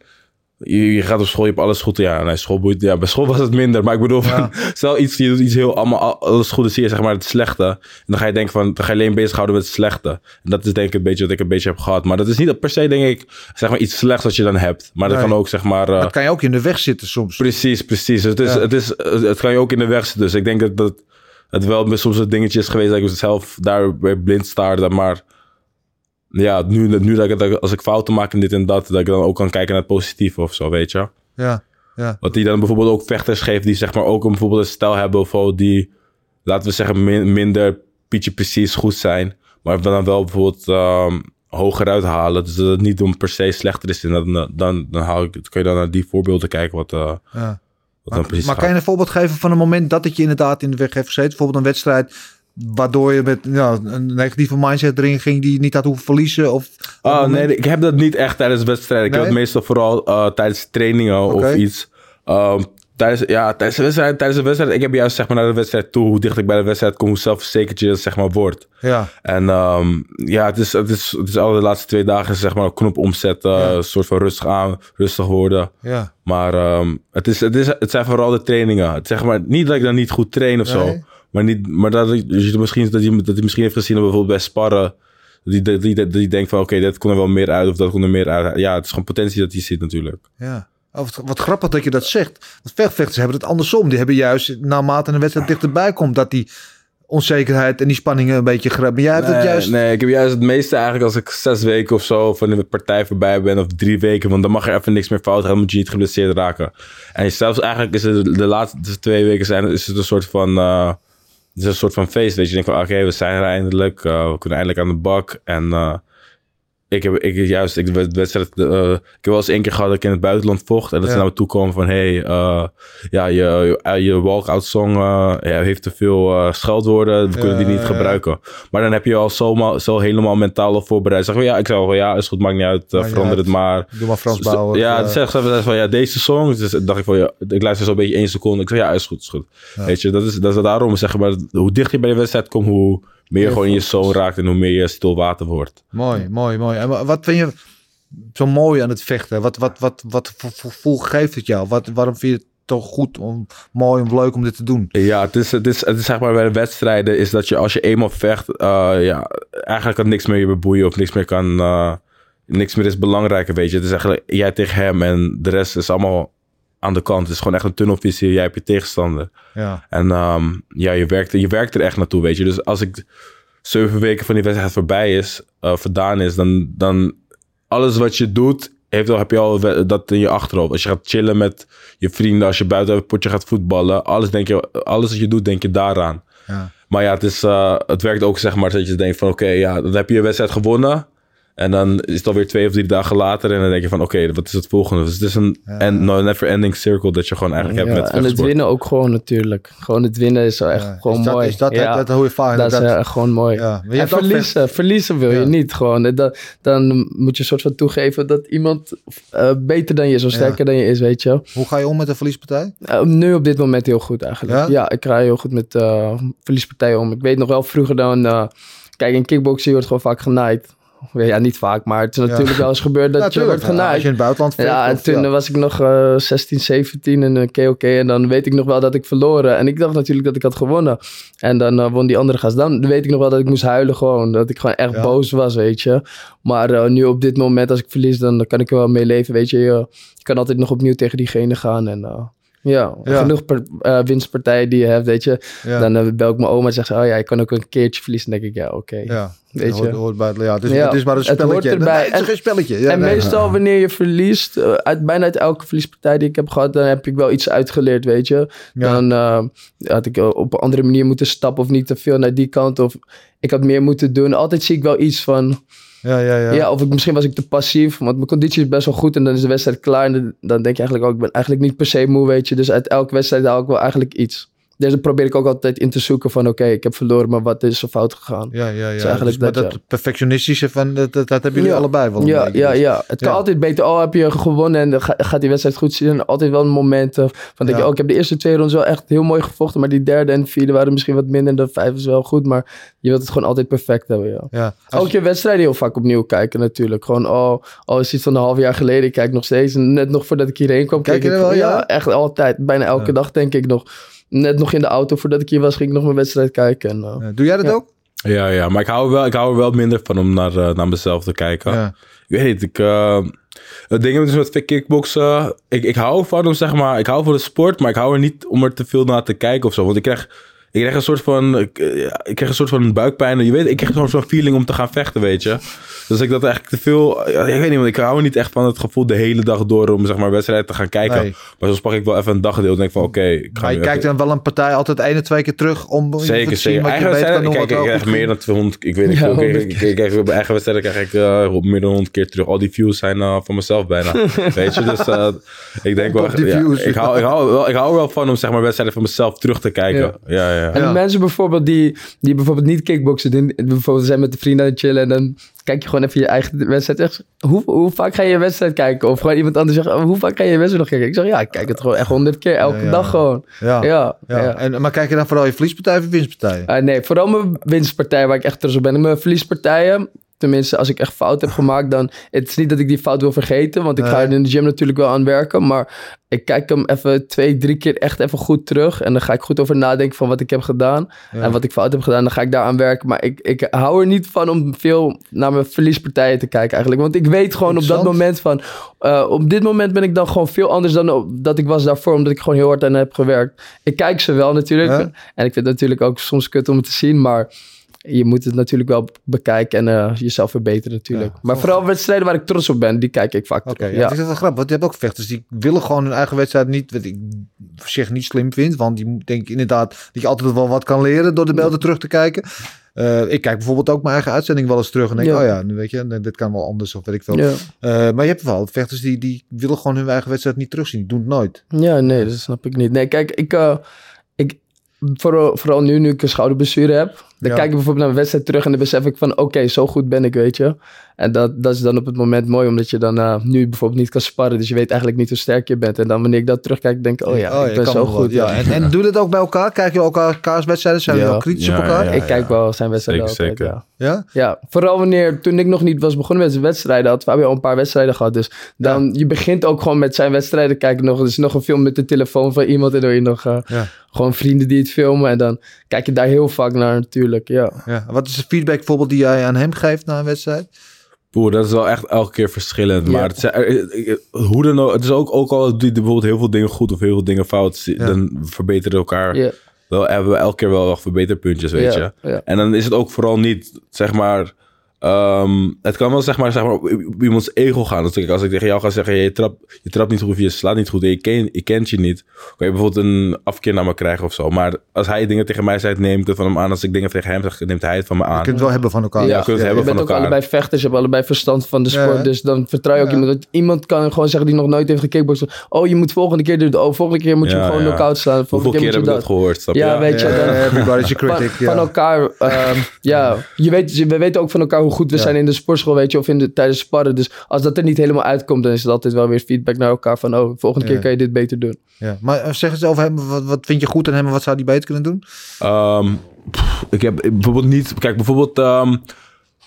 je, je gaat op school, je hebt alles goed. Ja, nee, school boeit, ja, bij school was het minder. Maar ik bedoel, Ja. van, stel iets, je doet iets heel, allemaal, alles goed, zie je zeg maar het slechte. En dan ga je denken van, dan ga je alleen bezighouden met het slechte. En dat is denk ik een beetje wat ik een beetje heb gehad. Maar dat is niet per se, denk ik, zeg maar iets slechts wat je dan hebt. Maar dat Nee. kan ook, zeg maar... uh, Dat kan je ook in de weg zitten soms. Precies, precies. Het, is, Ja. het, is, het kan je ook in de weg zitten. Dus ik denk dat, dat het wel soms een dingetje is geweest dat ik zelf daar blind staarde. Maar ja, nu, nu dat ik, dat als ik fouten maak en dit en dat, dat ik dan ook kan kijken naar het positieve of zo, weet je. Ja. Ja. Wat die dan bijvoorbeeld ook vechters geeft die zeg maar ook een, bijvoorbeeld een stijl hebben of die, laten we zeggen, min- minder pietje precies goed zijn. Maar dan wel bijvoorbeeld ehm, hoger uithalen. Dus dat het niet om per se slechter is. En dan, dan, dan haal ik, kun je dan naar die voorbeelden kijken wat, eh, Ja. wat dan precies Maar gaat. kan je een voorbeeld geven van een moment dat het je inderdaad in de weg heeft gezeten? Bijvoorbeeld een wedstrijd waardoor je met ja, een negatieve mindset erin ging die je niet had hoeven verliezen? Of, Oh, nee, ik heb dat niet echt tijdens wedstrijden. Ik heb Nee? het meestal vooral eh, tijdens trainingen of iets. Ehm, tijdens, ja, tijdens de wedstrijd, tijdens de wedstrijd. Ik heb juist zeg maar naar de wedstrijd toe, hoe dicht ik bij de wedstrijd kom, hoe zelfverzekerd je zeg maar wordt. Ja. En ehm, ja, het is, het, is, het is al de laatste twee dagen zeg maar knop omzetten, Ja. een soort van rustig aan, rustig worden. Ja. Maar ehm, het, is, het, is, het zijn vooral de trainingen. Het zeg maar niet dat ik dan niet goed train of zo. Maar, niet, maar dat, je misschien, dat, hij, dat hij misschien heeft gezien dat bijvoorbeeld bij sparren. Die, die, die, die denkt van oké, dit kon er wel meer uit of dat kon er meer uit. Ja, het is gewoon potentie dat hij ziet natuurlijk. Ja. Oh, wat, grappig dat je dat zegt. Want vechtvechters hebben het andersom. Die hebben juist naarmate een wedstrijd dichterbij komt... dat die onzekerheid en die spanningen een beetje grijpen. Maar jij hebt het nee, juist... nee, ik heb juist het meeste eigenlijk als ik zes weken of zo van de partij voorbij ben of drie weken. Want dan mag er even niks meer fout gaan, dan moet je niet geblesseerd raken. En zelfs eigenlijk is het de laatste twee weken zijn, is het een soort van... eh, het is een soort van feest, weet je. Denkt van, oké, we zijn er eindelijk. eh, we kunnen eindelijk aan de bak. En eh, ik heb ik, juist, ik, wedstrijd, eh, ik heb wel eens één keer gehad dat ik in het buitenland vocht. En dat Ja. ze naar me toe komen van, hey, eh, ja, je, je, je walkout song eh, ja, heeft te veel eh, scheldwoorden. We kunnen die niet gebruiken. Maar dan heb je al zo, zo helemaal mentaal al voorbereid. Zeg van, ja, ik zou wel, ja, is goed, maakt niet uit. eh, verander het maar. Doe maar Frans Bauer. Ja, eh, dan zegt ze van ja, deze song. Dus dacht ik van ja, ik luister zo'n beetje één seconde. Ik zeg ja, is goed, is goed. Weet je, dat is, dat is daarom zeg maar, hoe dichter je bij de wedstrijd komt, hoe meer je gewoon in je zone raakt en hoe meer je stil water wordt. Mooi, mooi, mooi. En wa- wat vind je zo mooi aan het vechten? Wat, wat, wat, wat voor gevoel geeft het jou? Wat, waarom vind je het toch goed, om, mooi en leuk om dit te doen? Ja, het is, het is, het is zeg maar bij de wedstrijden is dat je als je eenmaal vecht, eh, ja, eigenlijk kan niks meer je beboeien of niks meer kan, eh, niks meer is belangrijker, weet je. Het is eigenlijk jij tegen hem en de rest is allemaal aan de kant. Het is gewoon echt een tunnelvisie, jij hebt je tegenstander. Ja, En ehm, ja, je werkt, je werkt er echt naartoe, weet je. Dus als ik zeven weken van die wedstrijd voorbij is, verdaan is, dan, dan alles wat je doet, heeft al, heb je al dat in je achterhoofd. Als je gaat chillen met je vrienden, als je buiten een potje gaat voetballen, alles, denk je, alles wat je doet, denk je daaraan. ja. Maar ja, het, is, eh, het werkt ook zeg maar dat je denkt van oké, ja, dan heb je je wedstrijd gewonnen. En dan is het alweer twee of drie dagen later. En dan denk je van oké, wat is het volgende? Dus het is een en, no, never ending circle dat je gewoon eigenlijk Ja, hebt met en het winnen ook gewoon natuurlijk. Gewoon het winnen is echt Ja. gewoon Is dat, mooi. Is dat, ja, dat, dat hoor je vaak. dat is inderdaad. eh, gewoon mooi. Ja, En verliezen, verliezen wil Ja. je niet gewoon. Dan, dan moet je een soort van toegeven dat iemand eh, beter dan je is of sterker dan je is, weet je wel. Hoe ga je om met een verliespartij? Eh, nu op dit moment heel goed eigenlijk. Ja? Ja, ik ga heel goed met eh, verliespartijen om. Ik weet nog wel vroeger dan... eh, kijk, in kickboxen wordt gewoon vaak genaaid. Ja, niet vaak, maar het is natuurlijk wel eens gebeurd dat je wordt genaaid. Als je in het buitenland vecht, Ja, en toen was ik nog eh 16, 17 en oké, oké. En dan weet ik nog wel dat ik verloren. En ik dacht natuurlijk dat ik had gewonnen. En dan eh, won die andere gast. Dan weet ik nog wel dat ik moest huilen gewoon. Dat ik gewoon echt boos was, weet je. Maar eh, nu op dit moment, als ik verlies, dan kan ik er wel mee leven, weet je. Je, kan altijd nog opnieuw tegen diegene gaan. En eh, Ja, Ja. genoeg per, eh, winstpartijen die je hebt, weet je. Ja. Dan eh, bel ik mijn oma en zegt ze, oh ja, ik kan ook een keertje verliezen. Dan denk ik, ja, oké. Ja, Weet hoort, je. hoort bij het, ja, het, is, Ja, het is maar een het spelletje. erbij. Nee, het is En- geen spelletje. Ja, en nee. meestal wanneer je verliest, eh, uit, bijna uit elke verliespartij die ik heb gehad, dan heb ik wel iets uitgeleerd, weet je. Dan had ik op een andere manier moeten stappen of niet te veel naar die kant. Of ik had meer moeten doen. Altijd zie ik wel iets van, Ja, ja, ja. ja, of ik, misschien was ik te passief. Want mijn conditie is best wel goed en dan is de wedstrijd klaar. En dan, denk je eigenlijk ook, ik ben eigenlijk niet per se moe, weet je. Dus uit elke wedstrijd haal ik wel eigenlijk iets. Dus probeer ik ook altijd in te zoeken van, oké, ik heb verloren, maar wat is er fout gegaan? Ja, ja, ja. is eigenlijk Dus, maar dat, dat ja. perfectionistische van, dat, dat, dat hebben jullie Ja. allebei wel Ja, beetje. ja, dus. ja. Het kan altijd beter. Oh, heb je gewonnen en dan ga- gaat die wedstrijd goed zien. En altijd wel een moment eh, van denk je, oh, ik heb de eerste twee rondes wel echt heel mooi gevochten. Maar die derde en vierde waren misschien wat minder. De vijfde is wel goed. Maar je wilt het gewoon altijd perfect hebben, ja. Ook je wedstrijden heel vaak opnieuw kijken natuurlijk. Gewoon, oh, oh is iets van een half jaar geleden. Ik kijk nog steeds. Net nog voordat ik hierheen kwam. Kijk je ik wel, ja? echt altijd. Bijna elke dag denk ik nog. Net nog in de auto voordat ik hier was, ging ik nog mijn wedstrijd kijken. En, eh, Doe jij dat Ja. ook? Ja, ja, maar ik hou, er wel, ik hou er wel minder van om naar, eh, naar mezelf te kijken. Ja. Ik weet niet, ik... eh, het ding is met kickboksen, ik, ik hou van om zeg maar, ik hou van de sport, maar ik hou er niet om er te veel naar te kijken of zo. Want ik krijg, ik krijg een soort van, ik, eh, ik krijg een soort van buikpijn. Je weet, ik krijg zo'n zo'n feeling om te gaan vechten, weet je. Dus ik dat eigenlijk te veel, ik weet niet, want ik hou niet echt van het gevoel de hele dag door om zeg maar wedstrijden te gaan kijken. Nee. Maar soms pak ik wel even een dagdeel en denk van oké, ik ga Maar je nu kijkt even- dan wel een partij altijd één of twee keer terug om Zeker, te zien zeker. wat je Eigen beter kan doen. ik kijk, ik krijg meer dan 200, ik weet niet Ja. Ik, 100 ik, ik krijg bij eigen wedstrijden krijg ik eh, meer dan 100 keer terug. Al die views zijn eh, van mezelf bijna. weet je, dus eh, ik denk wel, ja, ik, hou, ik, hou wel, ik hou er wel van om zeg maar wedstrijden van mezelf terug te kijken. Ja, ja. ja. En de mensen bijvoorbeeld die, die bijvoorbeeld niet kickboksen, die bijvoorbeeld zijn met de vrienden aan het chillen en dan kijk je gewoon even je eigen wedstrijd. Echt, hoe, hoe vaak ga je je wedstrijd kijken? Of gewoon iemand anders zegt, oh, hoe vaak ga je je wedstrijd nog kijken? Ik zeg, ja, ik kijk het gewoon echt honderd keer, elke Ja, ja, dag gewoon. Ja. Ja, Ja. ja. En, maar kijk je dan vooral je verliespartijen of winstpartijen? Ah, nee, vooral mijn winstpartijen waar ik echt trots op ben. En Mijn verliespartijen, tenminste als ik echt fout heb gemaakt, dan... Het is niet dat ik die fout wil vergeten, want ik ga er in de gym natuurlijk wel aan werken. Maar ik kijk hem even twee, drie keer echt even goed terug. En dan ga ik goed over nadenken van wat ik heb gedaan. Ja. En wat ik fout heb gedaan, dan ga ik daaraan werken. Maar ik, ik hou er niet van om veel naar mijn verliespartijen te kijken eigenlijk. Want ik weet gewoon op dat moment van... eh, op dit moment ben ik dan gewoon veel anders dan op, dat ik was daarvoor. Omdat ik gewoon heel hard aan heb gewerkt. Ik kijk ze wel natuurlijk. Ja. En ik vind het natuurlijk ook soms kut om het te zien. Maar je moet het natuurlijk wel bekijken en eh, jezelf verbeteren natuurlijk. Ja. Maar vooral wedstrijden waar ik trots op ben, die kijk ik vaak Oké, ja. Ja. het is wel grappig, want je hebt ook vechters die willen gewoon hun eigen wedstrijd niet, wat ik op zich niet slim vind, want die denk ik inderdaad dat je altijd wel wat kan leren door de beelden terug te kijken. Eh, ik kijk bijvoorbeeld ook mijn eigen uitzending wel eens terug en denk, Ja. oh ja, nu weet je, dit kan wel anders of weet ik veel. Ja. Eh, maar je hebt wel vechters die, die willen gewoon hun eigen wedstrijd niet terugzien, die doen het nooit. Ja, nee, dat snap ik niet. Nee, kijk, ik, ik vooral, vooral nu, nu ik een schouderblessure heb, dan Ja. kijk ik bijvoorbeeld naar een wedstrijd terug en dan besef ik van, oké, zo goed ben ik, weet je. En dat, dat is dan op het moment mooi, omdat je dan eh, nu bijvoorbeeld niet kan sparren, dus je weet eigenlijk niet hoe sterk je bent. En dan wanneer ik dat terugkijk, denk ik, oh ja, ik je ben zo goed. Ja. En, en doe je dat ook bij elkaar? Kijk je elkaar, elkaars wedstrijden? Zijn Ja. jullie ook kritisch Ja, op elkaar? ja, Ja. ik kijk wel zijn wedstrijden Zeker, altijd, zeker. ja. Ja, vooral wanneer, toen ik nog niet was begonnen met zijn wedstrijden, had Fabio al een paar wedstrijden gehad. Dus dan, je begint ook gewoon met zijn wedstrijden kijken nog. Er is nog een film met de telefoon van iemand en dan je nog eh, Ja. gewoon vrienden die het filmen. En dan kijk je daar heel vaak naar natuurlijk, ja. Ja. Wat is de feedback bijvoorbeeld die jij aan hem geeft na een wedstrijd? Boer, dat is wel echt elke keer verschillend. Ja. Maar het, zijn- hoe dan ook, het is ook, ook al je bijvoorbeeld heel veel dingen goed of heel veel dingen fout, dan verbeteren elkaar. Ja, Wel hebben we elke keer wel wat verbeterpuntjes, weet je. En dan is het ook vooral niet, zeg maar... ehm, het kan wel zeg maar, zeg maar op iemands ego gaan. Dus als ik tegen jou ga zeggen, je trapt, je trapt niet goed of je slaat niet goed en je, ken, je kent je niet. Kan je bijvoorbeeld een afkeer naar me krijgen of zo. Maar als hij dingen tegen mij zegt, neem ik het van hem aan. Als ik dingen tegen hem zeg, neemt hij het van me Je aan. kunt het wel hebben van elkaar. Ja, je kunt het hebben je bent van ook elkaar. allebei vechters, je hebt allebei verstand van de sport. dus dan vertrouw je ook Ja. iemand. Iemand kan gewoon zeggen die nog nooit heeft gekickboxd. Oh, je moet volgende keer dit. Oh, volgende keer moet je Ja, hem gewoon ja. knock-out slaan. Hoeveel Volgende keer keer heb ik je dat gehoord? Snap je? Ja, weet je, Ja, dan- van, elkaar. ehm, ja, je weet, we weten ook van elkaar hoe goed we Ja. zijn in de sportschool, weet je, of in de, tijdens sparren. Dus als dat er niet helemaal uitkomt, dan is het altijd wel weer feedback naar elkaar van, oh, volgende Ja. keer kan je dit beter doen. Ja. Maar eh, zeg eens over hem, wat, wat vind je goed aan hem en wat zou hij beter kunnen doen? Ehm, pff, ik heb bijvoorbeeld niet... Kijk, bijvoorbeeld... ehm,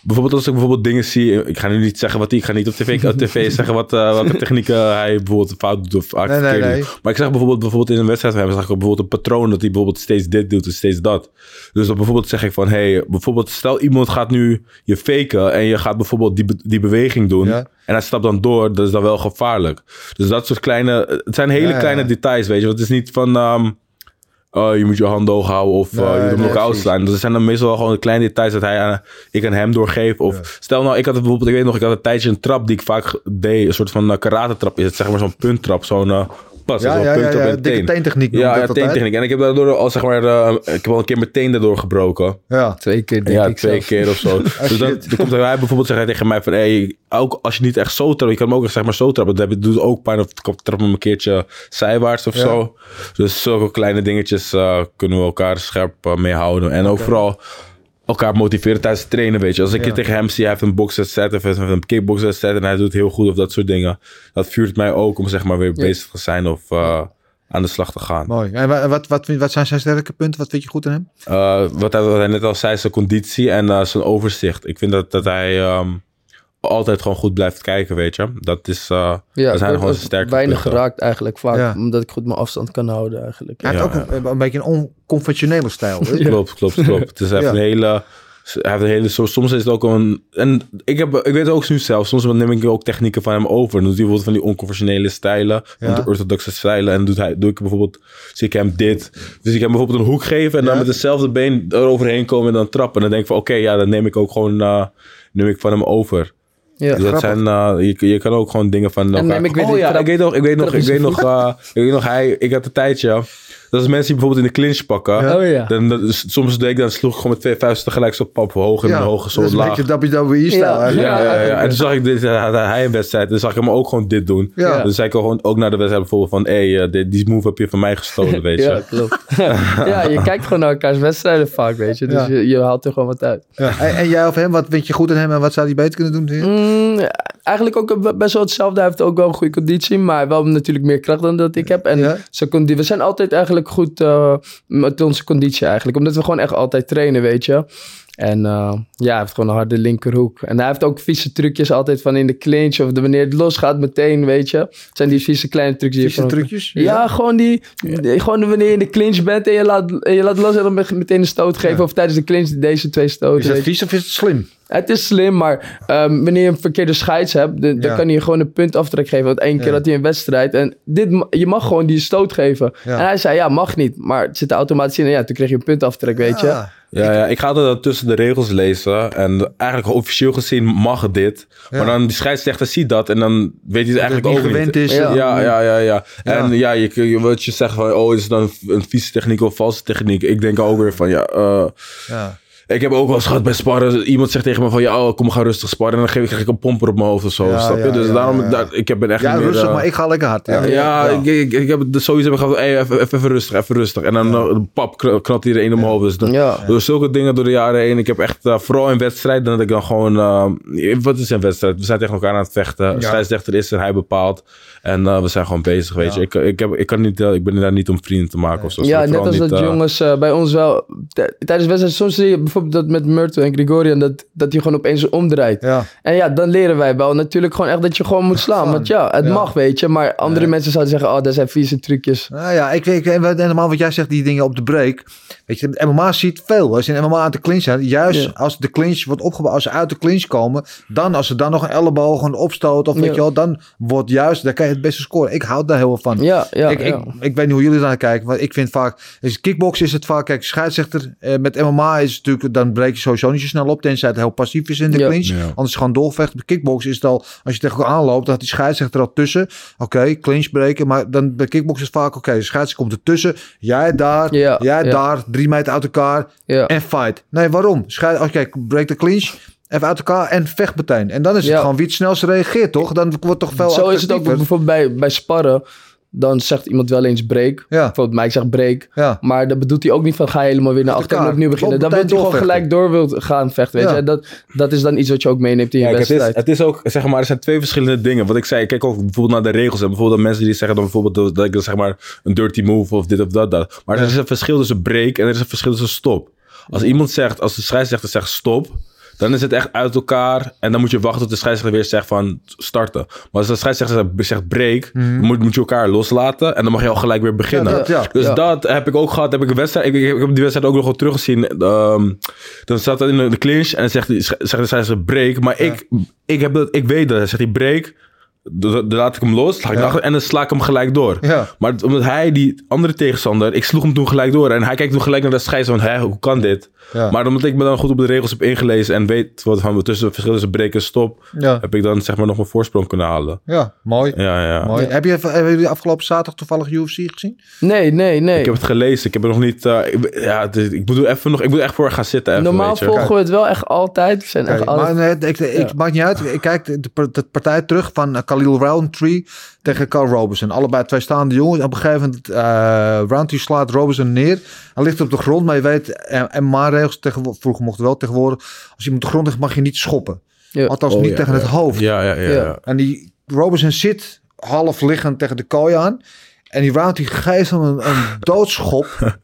bijvoorbeeld als ik bijvoorbeeld dingen zie, ik ga nu niet zeggen wat hij, ik ga niet op tv, op tv zeggen wat, eh, welke technieken hij bijvoorbeeld fout doet of Nee, nee, nee. Maar ik zeg bijvoorbeeld, bijvoorbeeld in een wedstrijd hem, zag ik bijvoorbeeld een patroon dat hij bijvoorbeeld steeds dit doet en steeds dat. Dus dan bijvoorbeeld zeg ik van, hey, bijvoorbeeld stel iemand gaat nu je faken en je gaat bijvoorbeeld die, die beweging doen Ja. en hij stapt dan door, dat is dan wel gevaarlijk. Dus dat soort kleine, het zijn hele Ja, ja. kleine details, weet je. Want het is niet van, ehm, oh, je moet je handen hoog houden of eh, je moet hem nee, ook. Dus er zijn dan meestal wel gewoon de kleine details dat hij aan, ik aan hem doorgeef. Of stel nou, ik had bijvoorbeeld, ik weet nog, ik had een tijdje een trap die ik vaak deed. Een soort van uh, karate trap is het, zeg maar zo'n punttrap. Zo'n uh, pas, Ja, zo'n ja, ja, ja, dikke teen. teentechniek Ja, ja, teentechniek. En ik heb daardoor al, zeg maar, eh, ik heb wel een keer mijn teen daardoor gebroken. Ja. Twee keer denk Ja, ik twee zelfs. keer of zo. dus dan, dan komt hij bijvoorbeeld zeggen tegen mij van... Hey, ook als je niet echt zo trapt, je kan hem ook zeg maar zo trappen. Dat doet ook pijn of trap hem een keertje zijwaarts of Ja. zo. Dus zulke kleine dingetjes eh, kunnen we elkaar scherp eh, mee houden. En ook vooral elkaar motiveren tijdens het trainen, weet je. Als ik Ja. je tegen hem zie, hij heeft een boxwedstrijd of hij heeft een kickboxwedstrijd en hij doet heel goed of dat soort dingen. Dat vuurt mij ook om zeg maar weer bezig te zijn of eh, aan de slag te gaan. Mooi. En wa- wat, wat, wat zijn zijn sterke punten? Wat vind je goed aan hem? Eh, wat, hij, wat hij net al zei, zijn conditie en eh, zijn overzicht. Ik vind dat, dat hij ehm, altijd gewoon goed blijft kijken, weet je. Dat is, eh Ja, dat zijn gewoon sterke weinig punten. geraakt eigenlijk vaak. Ja. Omdat ik goed mijn afstand kan houden eigenlijk. Hij Ja, heeft ook een, een beetje een onconventionele stijl. hè? Klopt, klopt, klopt. Het is Ja. een hele... Hij heeft een hele, soms soms is het ook een... En ik, heb, ik weet ook nu zelf, soms neem ik ook technieken van hem over. Dan doet hij bijvoorbeeld van die onconventionele stijlen, Ja. de orthodoxe stijlen. En doet hij, doe ik bijvoorbeeld, zie ik hem dit. Dus ik hem bijvoorbeeld een hoek geven en dan met hetzelfde been eroverheen komen en dan trappen. En dan denk ik van, oké, ja, dan neem ik ook gewoon, eh, neem ik van hem over. Ja. Dus dat zijn, eh, je, je kan ook gewoon dingen van elkaar... neem ik weer oh ja, ik weet nog, ik weet nog, ik weet nog, eh, ik weet nog, hij, ik had een tijdje... Dat is mensen die bijvoorbeeld in de clinch pakken. Ja. Oh ja. Dan, dan- soms deed ik dan sloeg ik gewoon met twee vuisten tegelijk zo pap hoog en Ja, hoog, zo dat is laag. een beetje WWE-stijl. Ja. eigenlijk. Ja, ja, ja, Ja. En toen zag ik dit, had hij een wedstrijd. Dan zag ik hem ook gewoon dit doen. Ja. Dus zei ik gewoon ook naar de wedstrijd bijvoorbeeld van... Hé, hey, eh, dit- die move heb je van mij gestolen, weet je. Ja, klopt. ja, je kijkt gewoon naar elkaars wedstrijden vaak, weet je. Dus Ja. je, je haalt er gewoon wat uit. Ja. En, en jij of hem, wat vind je goed aan hem en wat zou hij beter kunnen doen? je? Mm, ja, eigenlijk ook best wel hetzelfde. Hij heeft ook wel een goede conditie, maar wel natuurlijk meer kracht dan dat ik heb. En Ja. zijn we zijn altijd eigenlijk goed eh, met onze conditie eigenlijk. Omdat we gewoon echt altijd trainen, weet je. En eh, ja, hij heeft gewoon een harde linkerhoek. En hij heeft ook vieze trucjes altijd van in de clinch. Of de, wanneer het losgaat meteen, weet je. Het zijn die vieze kleine trucjes. Vieze van- trucjes? Ja, gewoon die, die- Gewoon wanneer je in de clinch bent en je laat, en je laat los en dan meteen een stoot geven. Ja. Of tijdens de clinch deze twee stoten. Is dat vies of is het slim? Het is slim, maar ehm, wanneer je een verkeerde scheids hebt, de- dan kan hij je gewoon een puntaftrek geven. Want één keer Ja. had hij een wedstrijd en dit, je mag gewoon die stoot geven. Ja. En hij zei, ja, mag niet. Maar het zit er automatisch in. En ja, toen kreeg je een puntaftrek, weet je. Ja. Ja, ik ga altijd dan tussen de regels lezen. En eigenlijk officieel gezien mag dit. Ja. Maar dan die scheidsrechter ziet dat. En dan weet hij het eigenlijk niet ook gewend niet. is. Ja. Ja, ja, ja, ja. En Ja. ja, je, je, wat je zegt van... Oh, is het dan een vieze techniek of valse techniek? Ik denk ook weer van... Ja, eh, Ja. Ik heb ook wel eens gehad bij sparren. Iemand zegt tegen me van ja, oh, kom ga rustig sparren. En dan geef ik, krijg ik een pomper op mijn hoofd of zo. Ja, snap je? ja, dus ja, daarom, ja. daar- ik heb ben echt Ja, niet meer, rustig, eh, maar ik ga lekker hard. Ja, Ja, Ik, ik, ik heb het sowieso heb gehad. Hey, even, even, even rustig, even rustig. En dan eh, pap, kn- knalt iedereen in mijn hoofd. Dus dan, Ja. door zulke dingen door de jaren heen. Ik heb echt, eh, vooral in wedstrijden, dat ik dan gewoon... eh, wat is een wedstrijd? We zijn tegen elkaar aan het vechten. Ja. Scheidsrechter is er, hij bepaalt. En we zijn gewoon bezig, weet Ja. je. Ik, ik, heb, ik, kan niet, ik ben daar niet om vrienden te maken of zo. Ja, net als niet, dat jongens bij ons wel... Tijdens wedstrijden, soms zie je bijvoorbeeld dat met Myrtle en Gregorian... dat, dat hij gewoon opeens omdraait. Ja. En ja, dan leren wij wel natuurlijk gewoon echt dat je gewoon moet slaan. Want ja, het ja. mag, weet je. Maar andere Nee. mensen zouden zeggen... oh, dat zijn vieze trucjes. Nou ja, ik weet en helemaal wat jij zegt, die dingen op de break. Weet je, MMA ziet veel. Als je in MMA aan de clinch zijn, juist Ja. als de clinch wordt opgebouwd, als ze uit de clinch komen, dan als ze dan nog een elleboog, een opstoot of weet je wel, dan wordt juist, dan kan je het beste scoren. Ik houd daar heel veel van. Ja, ja, ik, ik, ik weet niet hoe jullie daar kijken, maar ik vind vaak, is kickbox is het vaak, kijk, scheidsrechter, eh, met MMA is het natuurlijk, dan breek je sowieso niet zo snel op, tenzij het heel passief is in de Ja. clinch. Ja. Anders gewoon doorvechten. Bij kickbox is het al, als je tegen elkaar aanloopt, dan had die scheidsrechter al tussen. Oké, clinch breken, maar dan bij kickbox is het vaak, oké, de scheidsrechter komt ertussen. Jij daar, Ja, jij ja. daar, drie meter uit elkaar ja. en fight. Nee, waarom? Scheid, als kijk, breek de clinch, even uit elkaar en vecht meteen. En dan is het Ja. gewoon wie het snelste reageert, toch? Dan wordt toch veel Zo is het ook bijvoorbeeld bij, bij sparren. Dan zegt iemand wel eens break. Ja. Bijvoorbeeld Mike zegt break. Ja. Maar dan bedoelt hij ook niet van ga je helemaal weer naar Uit achter en opnieuw beginnen. Dan wil hij gewoon gelijk door wilt gaan vechten. Weet Ja. je? Dat, dat is dan iets wat je ook meeneemt in je Kijk, het, is, wedstrijd. het is ook, zeg maar, er zijn twee verschillende dingen. Wat ik zei, ik kijk ook bijvoorbeeld naar de regels. En bijvoorbeeld dat mensen die zeggen dan bijvoorbeeld dat- dat ik zeg maar een dirty move of dit of dat. dat. Maar er is een verschil tussen break en er is een verschil tussen stop. Als iemand zegt, als de scheidsrechter zegt stop, dan is het echt uit elkaar. En dan moet je wachten tot de scheidsrechter weer zegt van starten. Maar als de scheidsrechter zegt break, Mhm. moet, moet je elkaar loslaten. En dan mag je al gelijk weer beginnen. Ja, dat- ja. dus Ja. dat heb ik ook gehad. Heb ik, een wedstrijd, ik, ik heb die wedstrijd ook nog wel teruggezien. Ehm, dan staat dat in de, clinch en dan zegt, zegt de scheidsrechter break. Maar ik, ik, heb dat, ik weet dat. Hij zegt hij break. Dan laat ik hem los, sla ik Ja. en dan sla ik hem gelijk door. Ja. Maar omdat hij, die andere tegenstander, ik sloeg hem toen gelijk door. En hij kijkt toen gelijk naar de scheidsrechter van, hé, hoe kan dit? Ja. Maar omdat ik me dan goed op de regels heb ingelezen en weet wat van tussen verschil tussen breken en stop, Ja. heb ik dan zeg maar nog mijn voorsprong kunnen halen. Ja, mooi. Ja, ja. mooi. Heb je, hebben jullie afgelopen zaterdag toevallig UFC gezien? Nee, nee, nee. Ik heb het gelezen, ik heb er nog niet, eh, ik, ja, ik moet even nog, ik moet echt voor gaan zitten. Even, Normaal weet je. volgen we het wel echt altijd. We zijn echt Kijk, altijd... maar nee, ik, maakt niet uit. Ik kijk de, partij terug van eh, Khalil Roundtree tegen Carl Robertson. Allebei twee staande jongens. Op een gegeven moment uh, Roundtree slaat Robertson neer. Hij ligt op de grond, maar je weet, eh, Tegenwoordig, vroeger mocht wel tegenwoordig, als je op de grond ligt mag je niet schoppen. Ja. Althans Oh, niet ja, tegen ja. het hoofd. Ja, ja, ja. Ja. ja. En die Robertson zit half liggend tegen de kooi aan. En die Roundtree geeft hem een, een doodschop,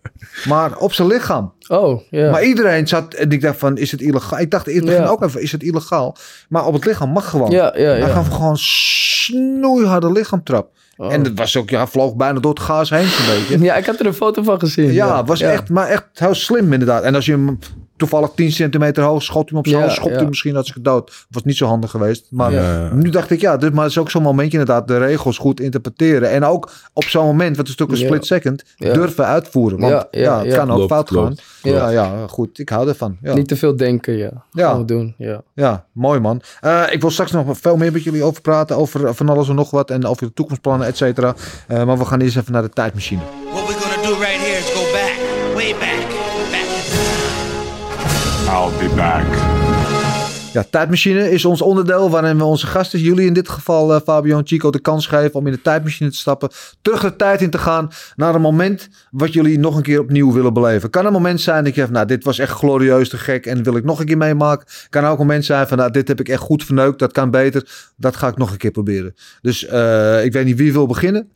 maar op zijn lichaam. Oh, ja. Maar iedereen zat en ik dacht van, is het illegaal? Ik dacht eerst begin Ja. ook even, is het illegaal? Maar op het lichaam mag gewoon. ja, ja, Hij ja. gaf gewoon snoeiharde lichaamtrap. Oh. En het was ook, ja, vloog bijna door het gaas heen zo'n beetje. Ja, ik heb er een foto van gezien. Ja, was Ja. echt, maar echt heel slim inderdaad. En als je hem toevallig 10 centimeter hoog schot hem op zijn Ja, hoofd, schopt ja. hij misschien als ik dood. Was niet zo handig geweest. Maar Ja. nu dacht ik, ja, dit maar het is ook zo'n momentje inderdaad, de regels goed interpreteren. En ook op zo'n moment, wat is natuurlijk een Ja. split second, Ja. durven uitvoeren. Want ja, Ja, ja, het ja. kan ook Klopt, fout klopt, gaan. klopt. Ja, ja, goed. Ik hou ervan. Ja. Niet te veel denken, ja. Ja. Doen, ja. Ja, mooi man. Eh, ik wil straks nog veel meer met jullie over praten. Over van alles en nog wat. En over de toekomstplannen, et cetera. Eh, maar we gaan eerst even naar de tijdmachine. I'll be back. Ja, tijdmachine is ons onderdeel waarin we onze gasten, jullie in dit geval eh, Fabio en Chico, de kans geven om in de tijdmachine te stappen. Terug de tijd in te gaan naar een moment wat jullie nog een keer opnieuw willen beleven. Kan een moment zijn dat je zegt, nou dit was echt glorieus te gek en wil ik nog een keer meemaken. Kan ook een moment zijn van, nou dit heb ik echt goed verneukt, dat kan beter. Dat ga ik nog een keer proberen. Dus eh, ik weet niet wie wil beginnen.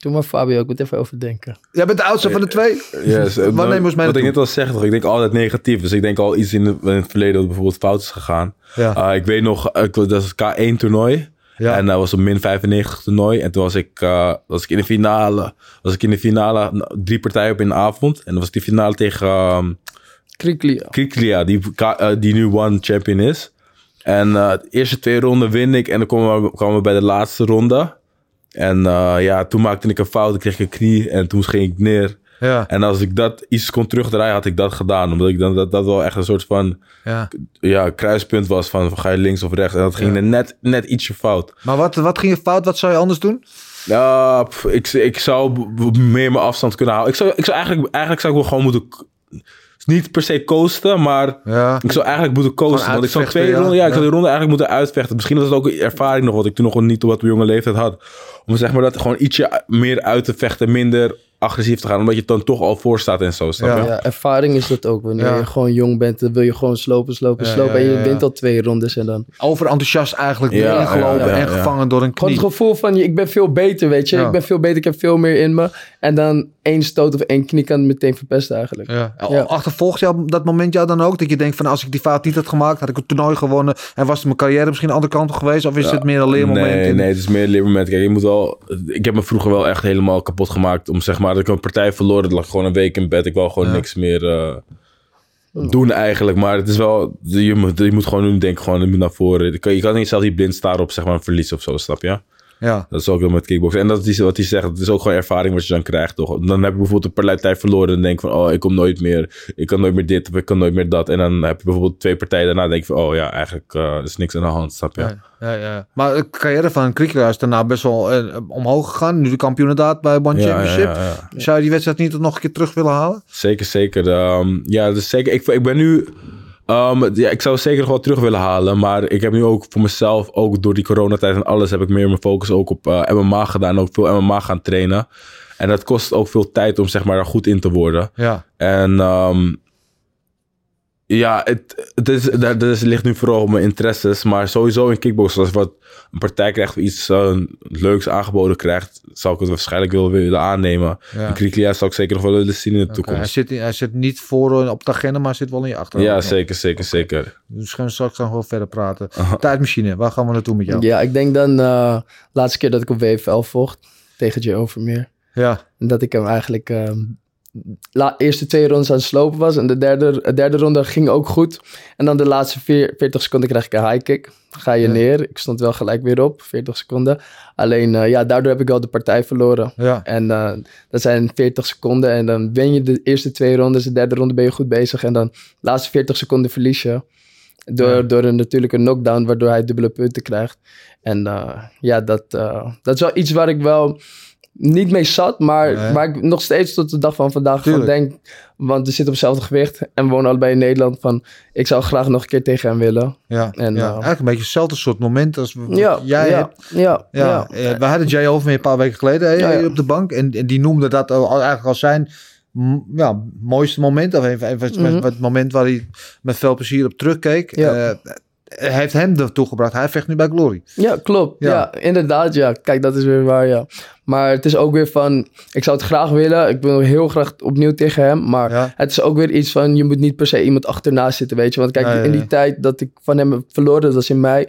Doe maar Fabio, ik moet even overdenken. Jij bent de oudste van de twee. Yes, eh, we ons mee Wat ik net al zeg, toch, ik denk altijd negatief. Dus ik denk al iets in, de- in het verleden dat bijvoorbeeld fout is gegaan. Ja. Uh, ik weet nog, ik- dat was het K1 toernooi. Ja. En dat was een min 95 toernooi. En toen was ik, uh, was ik in de finale. Was ik in de finale nou, drie partijen op in de avond. En dan was die finale tegen um, Kriklia. Kriklia, die, uh, die nu one champion is. En uh, de eerste twee ronden win ik. En dan komen we, kwamen we bij de laatste ronde. En uh, ja, toen maakte ik een fout. Ik kreeg een knie. En toen ging ik neer. Ja, En als ik dat iets kon terugdraaien, had ik dat gedaan. Omdat ik dan dat, dat wel echt een soort van ja. ja, kruispunt was van ga je links of rechts. En dat ging Ja. net, net ietsje fout. Maar wat, wat ging je fout? Wat zou je anders doen? Ja, pff, ik, ik zou meer mijn afstand kunnen houden. Ik zou, ik zou eigenlijk, eigenlijk zou ik wel gewoon moeten... Niet per se coasten, maar Ja. ik zou eigenlijk moeten coasten. Want ik zou twee ronden, ja, ik zou die ronde eigenlijk moeten uitvechten. Misschien was het ook een ervaring nog, wat ik toen nog niet op wat jonge leeftijd had. Om zeg maar dat gewoon ietsje meer uit te vechten, minder agressief te gaan. Omdat je dan toch al voor staat en zo. Snap Ja. je? Ja, ervaring is dat ook. Wanneer Ja. je gewoon jong bent, dan wil je gewoon slopen, slopen, Ja, slopen. ja, en je wint al twee rondes en dan... Overenthousiast eigenlijk Ja, erin gelopen ja, ja, en gevangen door een Gewoon knie. het gevoel van, je- ik ben veel beter, weet je. Ja. Ik ben veel beter, ik heb veel meer in me. En dan één stoot of één knie kan het meteen verpesten eigenlijk. Ja. Ja. Achtervolgt jou dat moment jou dan ook? Dat je denkt van als ik die fout niet had gemaakt, had ik het toernooi gewonnen. En was mijn carrière misschien de andere kant op geweest? Of is het meer een leermoment? Nee, in- nee, het is meer een leermoment. Kijk, je moet wel... Ik heb me vroeger wel echt helemaal kapot gemaakt. Om zeg maar, dat ik een partij verloren. Dat lag ik gewoon een week in bed. Ik wou gewoon Ja. niks meer eh, doen eigenlijk. Maar het is wel... Je moet, je moet gewoon nu denken, gewoon, je moet naar voren. Je kan, je kan niet zelf die blind staren op zeg maar, een verlies of zo, snap je? Ja. Dat is ook wel met kickboksen. En dat is wat hij zegt. Het is ook gewoon ervaring wat je dan krijgt, toch? Dan heb je bijvoorbeeld een partij verloren. En denk je van, oh, ik kom nooit meer. Ik kan nooit meer dit of ik kan nooit meer dat. En dan heb je bijvoorbeeld twee partijen daarna. denk je van, oh ja, eigenlijk eh, is niks aan de hand, snap je? Ja, ja, ja. Maar de carrière van Kriekelaar is daarna best wel eh, omhoog gegaan. Nu de kampioen inderdaad bij One Championship. Zou je die wedstrijd niet nog een keer terug willen halen? Zeker, zeker. Ehm, ja, dus zeker. Ik, ik ben nu. Ehm, ja, ik zou zeker nog wel terug willen halen. Maar ik heb nu ook voor mezelf, ook door die coronatijd en alles, heb ik meer mijn focus ook op eh, MMA gedaan. Ook veel MMA gaan trainen. En dat kost ook veel tijd om zeg maar daar goed in te worden. Ja. En ehm, Ja, het, het, is, dat, dat is- ligt nu vooral op mijn interesses. Maar sowieso in kickboksen, als wat een partij krijgt of iets eh, leuks aangeboden krijgt, zou ik het waarschijnlijk wel willen aannemen. Ja. En Kriklia zou ik zeker nog wel willen zien in de Oké, hij, toekomst. zit, in- hij zit niet voor op de agenda, maar hij zit wel in je achterhoofd. Ja, zeker, zeker, zeker. Dus gaan we straks nog wel verder praten. Tijdmachine, waar gaan we naartoe met jou? Ja, ik denk dan eh laatste keer dat ik op WFL vocht tegen Joe Overmeer. Ja, En dat ik hem eigenlijk eh, la, eerste twee rondes aan het slopen was. En de derde, de derde ronde ging ook goed. En dan de laatste vier, 40 seconden krijg ik een high kick. Ga je Ja. neer. Ik stond wel gelijk weer op, 40 seconden. Alleen, eh, ja, daardoor heb ik wel de partij verloren. ja. En eh, dat zijn 40 seconden. En dan win je de eerste twee rondes. De derde ronde ben je goed bezig. En dan de laatste 40 seconden verlies je. Door, Ja. door een natuurlijke knockdown, waardoor hij dubbele punten krijgt. En eh, ja, dat, dat is wel iets waar ik wel niet mee zat. Maar Nee. waar ik nog steeds tot de dag van vandaag van denk. Want we zitten op hetzelfde gewicht. En we wonen allebei in Nederland. Van, ik zou graag nog een keer tegen hem willen. ja. En, ja. eh, Eigenlijk een beetje hetzelfde soort moment als Ja, jij ja, hebt. ja, Ja, ja. we hadden Jay Overmeer een paar weken geleden op de bank. En, en die noemde dat al, eigenlijk als zijn ja, mooiste moment. Of even, even Mhm. het moment waar hij met veel plezier op terugkeek. Ja. Eh, heeft hem ertoe gebracht. Hij vecht nu bij Glory. Ja, klopt. Ja. Ja. inderdaad. Ja, kijk, dat is weer waar, ja. Maar het is ook weer van, ik zou het graag willen. Ik wil heel graag opnieuw tegen hem. Maar Ja. het is ook weer iets van, je moet niet per se iemand achterna zitten, weet je. Want kijk, Nee, in die nee. tijd dat ik van hem verloren, dat was in mei.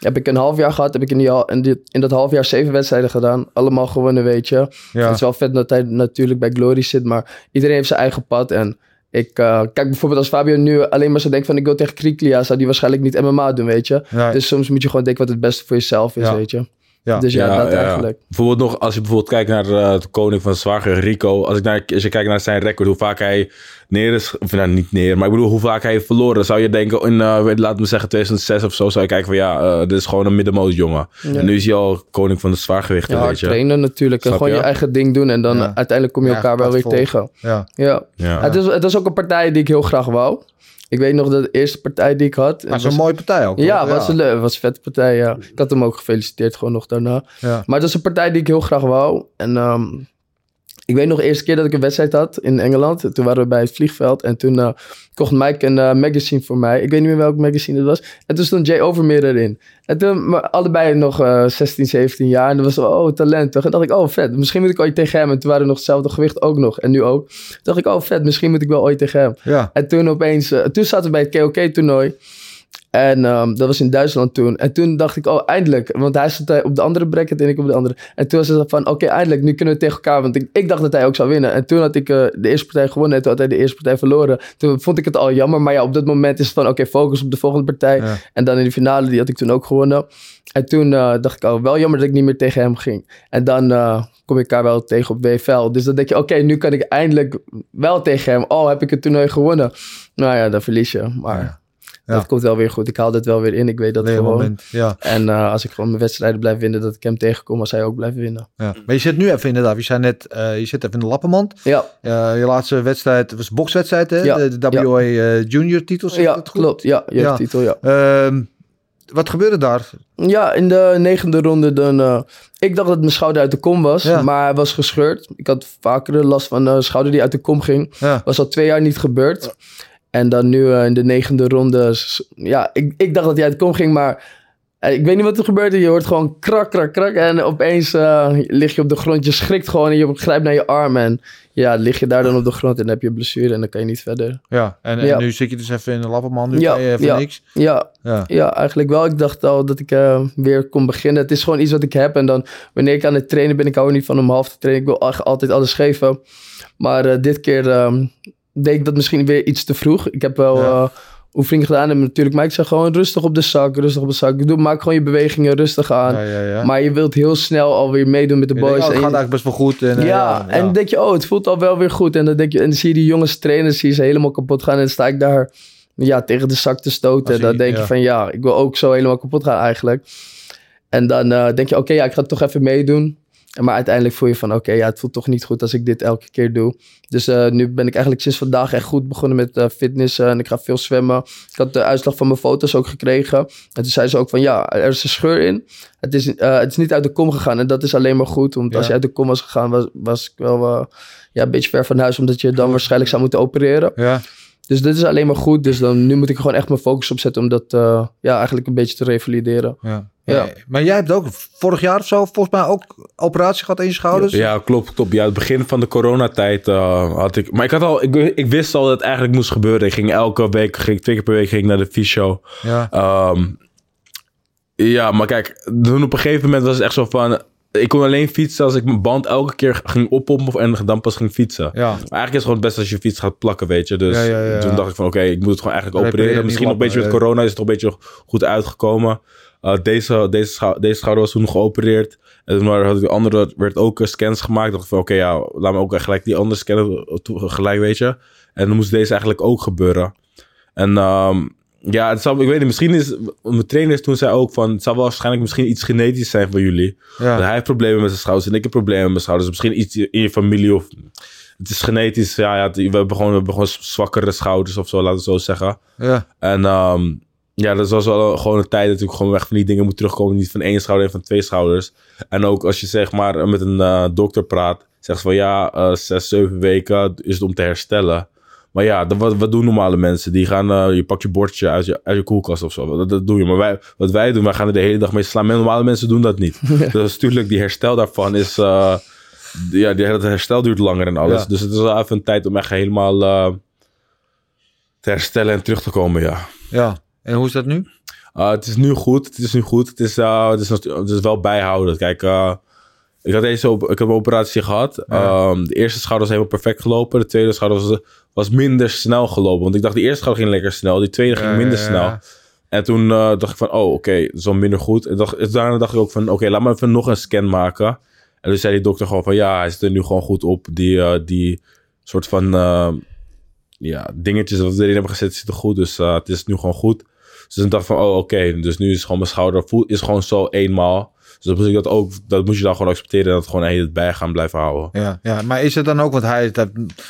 Heb ik een half jaar gehad. Heb ik in, die, in, dat half jaar zeven wedstrijden gedaan. Allemaal gewonnen, weet je. Ja. Het is wel vet dat hij natuurlijk bij Glory zit. Maar iedereen heeft zijn eigen pad. En ik, eh, kijk bijvoorbeeld als Fabio nu alleen maar zou denken van ik wil tegen Kriklia. Zou die waarschijnlijk niet MMA doen, weet je. Nee. Dus soms moet je gewoon denken wat het beste voor jezelf is, Ja. weet je. Ja. Dus ja, dat eigenlijk. Bijvoorbeeld nog, als je bijvoorbeeld kijkt naar eh, de koning van Zwager, Rico. Als, ik naar, als je kijkt naar zijn record, hoe vaak hij neer is. Of nou, niet neer, maar ik bedoel, hoe vaak hij heeft verloren. Zou je denken, in, eh, laten we zeggen 2006 of zo, zou je kijken van ja, eh, dit is gewoon een middenmoot jongen. Ja. En nu is hij al koning van de zwaargewichten, Ja, hard weet je. trainen natuurlijk. En gewoon je? je eigen ding doen. En dan Ja. uiteindelijk kom je Ja, elkaar wel weer tegen. Ja. Ja. Ja. Het, is, het was ook een partij die ik heel graag wou. Ik weet nog dat de eerste partij die ik had... Maar was- zo'n mooie partij ook. Ja, hoor. was een, was een vette partij, ja. Ik had hem ook gefeliciteerd gewoon nog daarna. Ja. Maar het was een partij die ik heel graag wou. En ehm, ik weet nog de eerste keer dat ik een wedstrijd had in Engeland. Toen waren we bij het vliegveld. En toen eh, kocht Mike een eh, magazine voor mij. Ik weet niet meer welk magazine het was. En toen stond Jay Overmeer erin. En toen, maar allebei nog eh 16, 17 jaar. En dat was oh, talent. Toen dacht ik, oh, vet. Misschien moet ik ooit tegen hem. En toen waren we nog hetzelfde gewicht ook nog. En nu ook. Toen dacht ik, oh, vet. Misschien moet ik wel ooit tegen hem. Ja. En toen opeens, eh, toen zaten we bij het KOK-toernooi. En ehm, dat was in Duitsland toen. En toen dacht ik, oh, eindelijk. Want hij zat op de andere bracket en ik op de andere. En toen was het van, oké, eindelijk, nu kunnen we tegen elkaar. Want ik, ik dacht dat hij ook zou winnen. En toen had ik eh, de eerste partij gewonnen en toen had hij de eerste partij verloren. Toen vond ik het al jammer. Maar ja, op dat moment is het van, oké, focus op de volgende partij. Ja. En dan in de finale, die had ik toen ook gewonnen. En toen eh, dacht ik, oh, wel jammer dat ik niet meer tegen hem ging. En dan eh, kom ik elkaar wel tegen op WFL. Dus dan denk je, oké, nu kan ik eindelijk wel tegen hem. Oh, heb ik het toernooi gewonnen? Nou ja, dan verlies je. Maar Ja. Dat Ja. komt wel weer goed. Ik haal dit wel weer in. Ik weet dat Leer gewoon. moment. Ja. En eh, als ik gewoon mijn wedstrijden blijf winnen, dat ik hem tegenkom als hij ook blijft winnen. ja. Maar je zit nu even inderdaad. Je zei net, eh, je zit even in de lappenmand. Ja, Eh, je laatste wedstrijd was bokswedstrijd, hè? Ja. De, de WA Junior titel, ja dat goed? klopt. Ja, je Ja. ja. Ehm, wat gebeurde daar? Ja, in de negende ronde dan... ik dacht dat mijn schouder uit de kom was, Ja. maar hij was gescheurd. Ik had vaker last van een schouder die uit de kom ging. Ja. Was al twee jaar niet gebeurd. En dan nu eh, in de negende ronde... Ja, ik, ik dacht dat hij uit kom ging, maar... eh, Ik weet niet wat er gebeurde. Je hoort gewoon krak, krak, krak. En opeens eh, lig je op de grond. Je schrikt gewoon en je grijpt naar je arm. En ja, lig je daar dan op de grond en dan heb je een blessure. En dan kan je niet verder. Ja, en, en Ja. nu zit je dus even in de lappenmand. Nu Ja, kan je even ja. niks. Ja, Ja. Ja, eigenlijk wel. Ik dacht al dat ik weer kon beginnen. Het is gewoon iets wat ik heb. En dan wanneer ik aan het trainen ben, ik hou er niet van om half te trainen. Ik wil altijd alles geven. Maar dit keer ehm, deed ik dat misschien weer iets te vroeg. Ik heb wel Ja. eh, oefeningen gedaan. En natuurlijk, maar ik zeg gewoon rustig op de zak, rustig op de zak. Doe, maak gewoon je bewegingen rustig aan. Ja, ja, ja. Maar je wilt heel snel alweer meedoen met de Je denkt, boys. oh, het En gaat je- eigenlijk best wel goed. En, eh, ja, en dan denk je, oh, het voelt al wel weer goed. En dan, denk je, en dan zie je die jongens trainen, zie je ze helemaal kapot gaan. En dan sta ik daar ja, tegen de zak te stoten. Je- dan denk je van, ja, ik wil ook zo helemaal kapot gaan eigenlijk. En dan eh, denk je, oké, ja, ik ga toch even meedoen. Maar uiteindelijk voel je van, oké, ja, het voelt toch niet goed als ik dit elke keer doe. Dus eh, nu ben ik eigenlijk sinds vandaag echt goed begonnen met eh fitness. en ik ga veel zwemmen. Ik had de uitslag van mijn foto's ook gekregen. En toen zei ze ook van, ja, er is een scheur in. Het is, eh, het is niet uit de kom gegaan. En dat is alleen maar goed. Want als je uit de kom was gegaan, was, was ik wel eh, ja, een beetje ver van huis. Omdat je dan waarschijnlijk zou moeten opereren. Ja, dus dit is alleen maar goed. Dus dan, nu moet ik gewoon echt mijn focus op zetten om dat eh, ja, eigenlijk een beetje te revalideren. Ja. Ja. Maar jij hebt ook vorig jaar of zo volgens mij ook operatie gehad in je schouders. Ja, klopt, klopt. Ja, het begin van de coronatijd eh, had ik... Maar ik, had al, ik, ik wist al dat het eigenlijk moest gebeuren. Ik ging elke week, ging, twee keer per week ging ik naar de fysio. Ja. Ehm, ja, maar kijk, toen op een gegeven moment was het echt zo van... Ik kon alleen fietsen als ik mijn band elke keer ging oppompen en dan pas ging fietsen. Ja. Maar eigenlijk is het gewoon het best als je fiets gaat plakken, weet je. Dus Ja, ja, ja. toen dacht ik van, oké, ik moet het gewoon eigenlijk opereren. Misschien nog een beetje met corona is het toch een beetje goed uitgekomen. Uh, deze, deze, schou- deze schouder was toen geopereerd. En toen had ik de andere, werd ook eh, scans gemaakt. Ik dacht van, oké, ja, laat me ook gelijk die andere scannen toe- gelijk, weet je. En dan moest deze eigenlijk ook gebeuren. En ehm, ja, het zou, ik weet niet, misschien is... Mijn trainers toen zei ook van... Het wel waarschijnlijk misschien iets genetisch zijn van jullie. Ja. Hij heeft problemen met zijn schouders en ik heb problemen met mijn schouders. Misschien iets in je familie of... Het is genetisch, ja, ja we, hebben gewoon, we hebben gewoon zwakkere schouders of zo, laten we zo zeggen. Ja. En ehm, ja, dat was wel gewoon een tijd dat ik gewoon echt van die dingen moet terugkomen. Niet van één schouder en van twee schouders. En ook als je zeg maar met een eh, dokter praat, zegt ze van ja, eh, zes, zeven weken is het om te herstellen. Maar ja, dat, wat, wat doen normale mensen? Die gaan, eh, je pakt je bordje uit je, uit je koelkast of zo. Dat, dat doe je. Maar wij, wat wij doen, wij gaan er de hele dag mee slaan. Maar normale mensen doen dat niet. dus natuurlijk, die herstel daarvan is... eh, ja, die, het herstel duurt langer en alles. Ja. Dus het is wel even een tijd om echt helemaal eh, te herstellen en terug te komen, ja. ja. En hoe is dat nu? Uh, het is nu goed. Het is nu goed. Het is, het is, het is wel bijhouden. Kijk, ik, had deze op, ik heb een operatie gehad. Um, de eerste schouder was helemaal perfect gelopen. De tweede schouder was, was minder snel gelopen. Want ik dacht, de eerste schouder ging lekker snel. Die tweede ging minder snel. En toen uh, dacht ik van, oh, oké, dat is wel minder goed. En dacht, daarna dacht ik ook van, oké, laat me even nog een scan maken. En toen zei die dokter gewoon van, ja, hij zit er nu gewoon goed op. Die, uh, die soort van, uh, ja, dingetjes wat we erin hebben gezet zitten goed. Dus uh, het is nu gewoon goed. Dus toen dacht ik van, oh, oké. Dus nu is gewoon mijn schouder voel, is gewoon zo eenmaal. Dus ik dat ook, dat moet je dan gewoon accepteren en dat gewoon heel het bij gaan blijven houden. Ja, ja, maar is het dan ook, want hij is dat,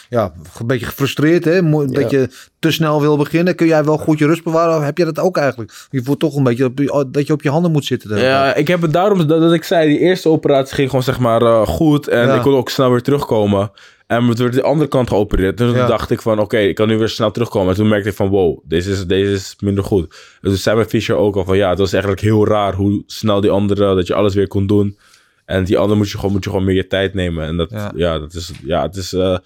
ja, een beetje gefrustreerd, hè? Dat je te snel wil beginnen. Kun jij wel goed je rust bewaren? Of heb je dat ook eigenlijk? Je voelt toch een beetje op je- dat je op je handen moet zitten. Ja, ik heb het daarom dat, dat ik zei, die eerste operatie ging gewoon zeg maar eh, goed. En Ja. ik kon ook snel weer terugkomen. En het werd de andere kant geopereerd. Dus Ja. toen dacht ik van, oké, ik kan nu weer snel terugkomen. En toen merkte ik van, wow, deze is, deze is minder goed. En toen zei mijn Fischer ook al van, ja, het was eigenlijk heel raar hoe snel die andere, dat je alles weer kon doen. En die andere moet je gewoon, moet je gewoon meer je tijd nemen. En dat, Ja. ja, dat is, ja, het is... eh,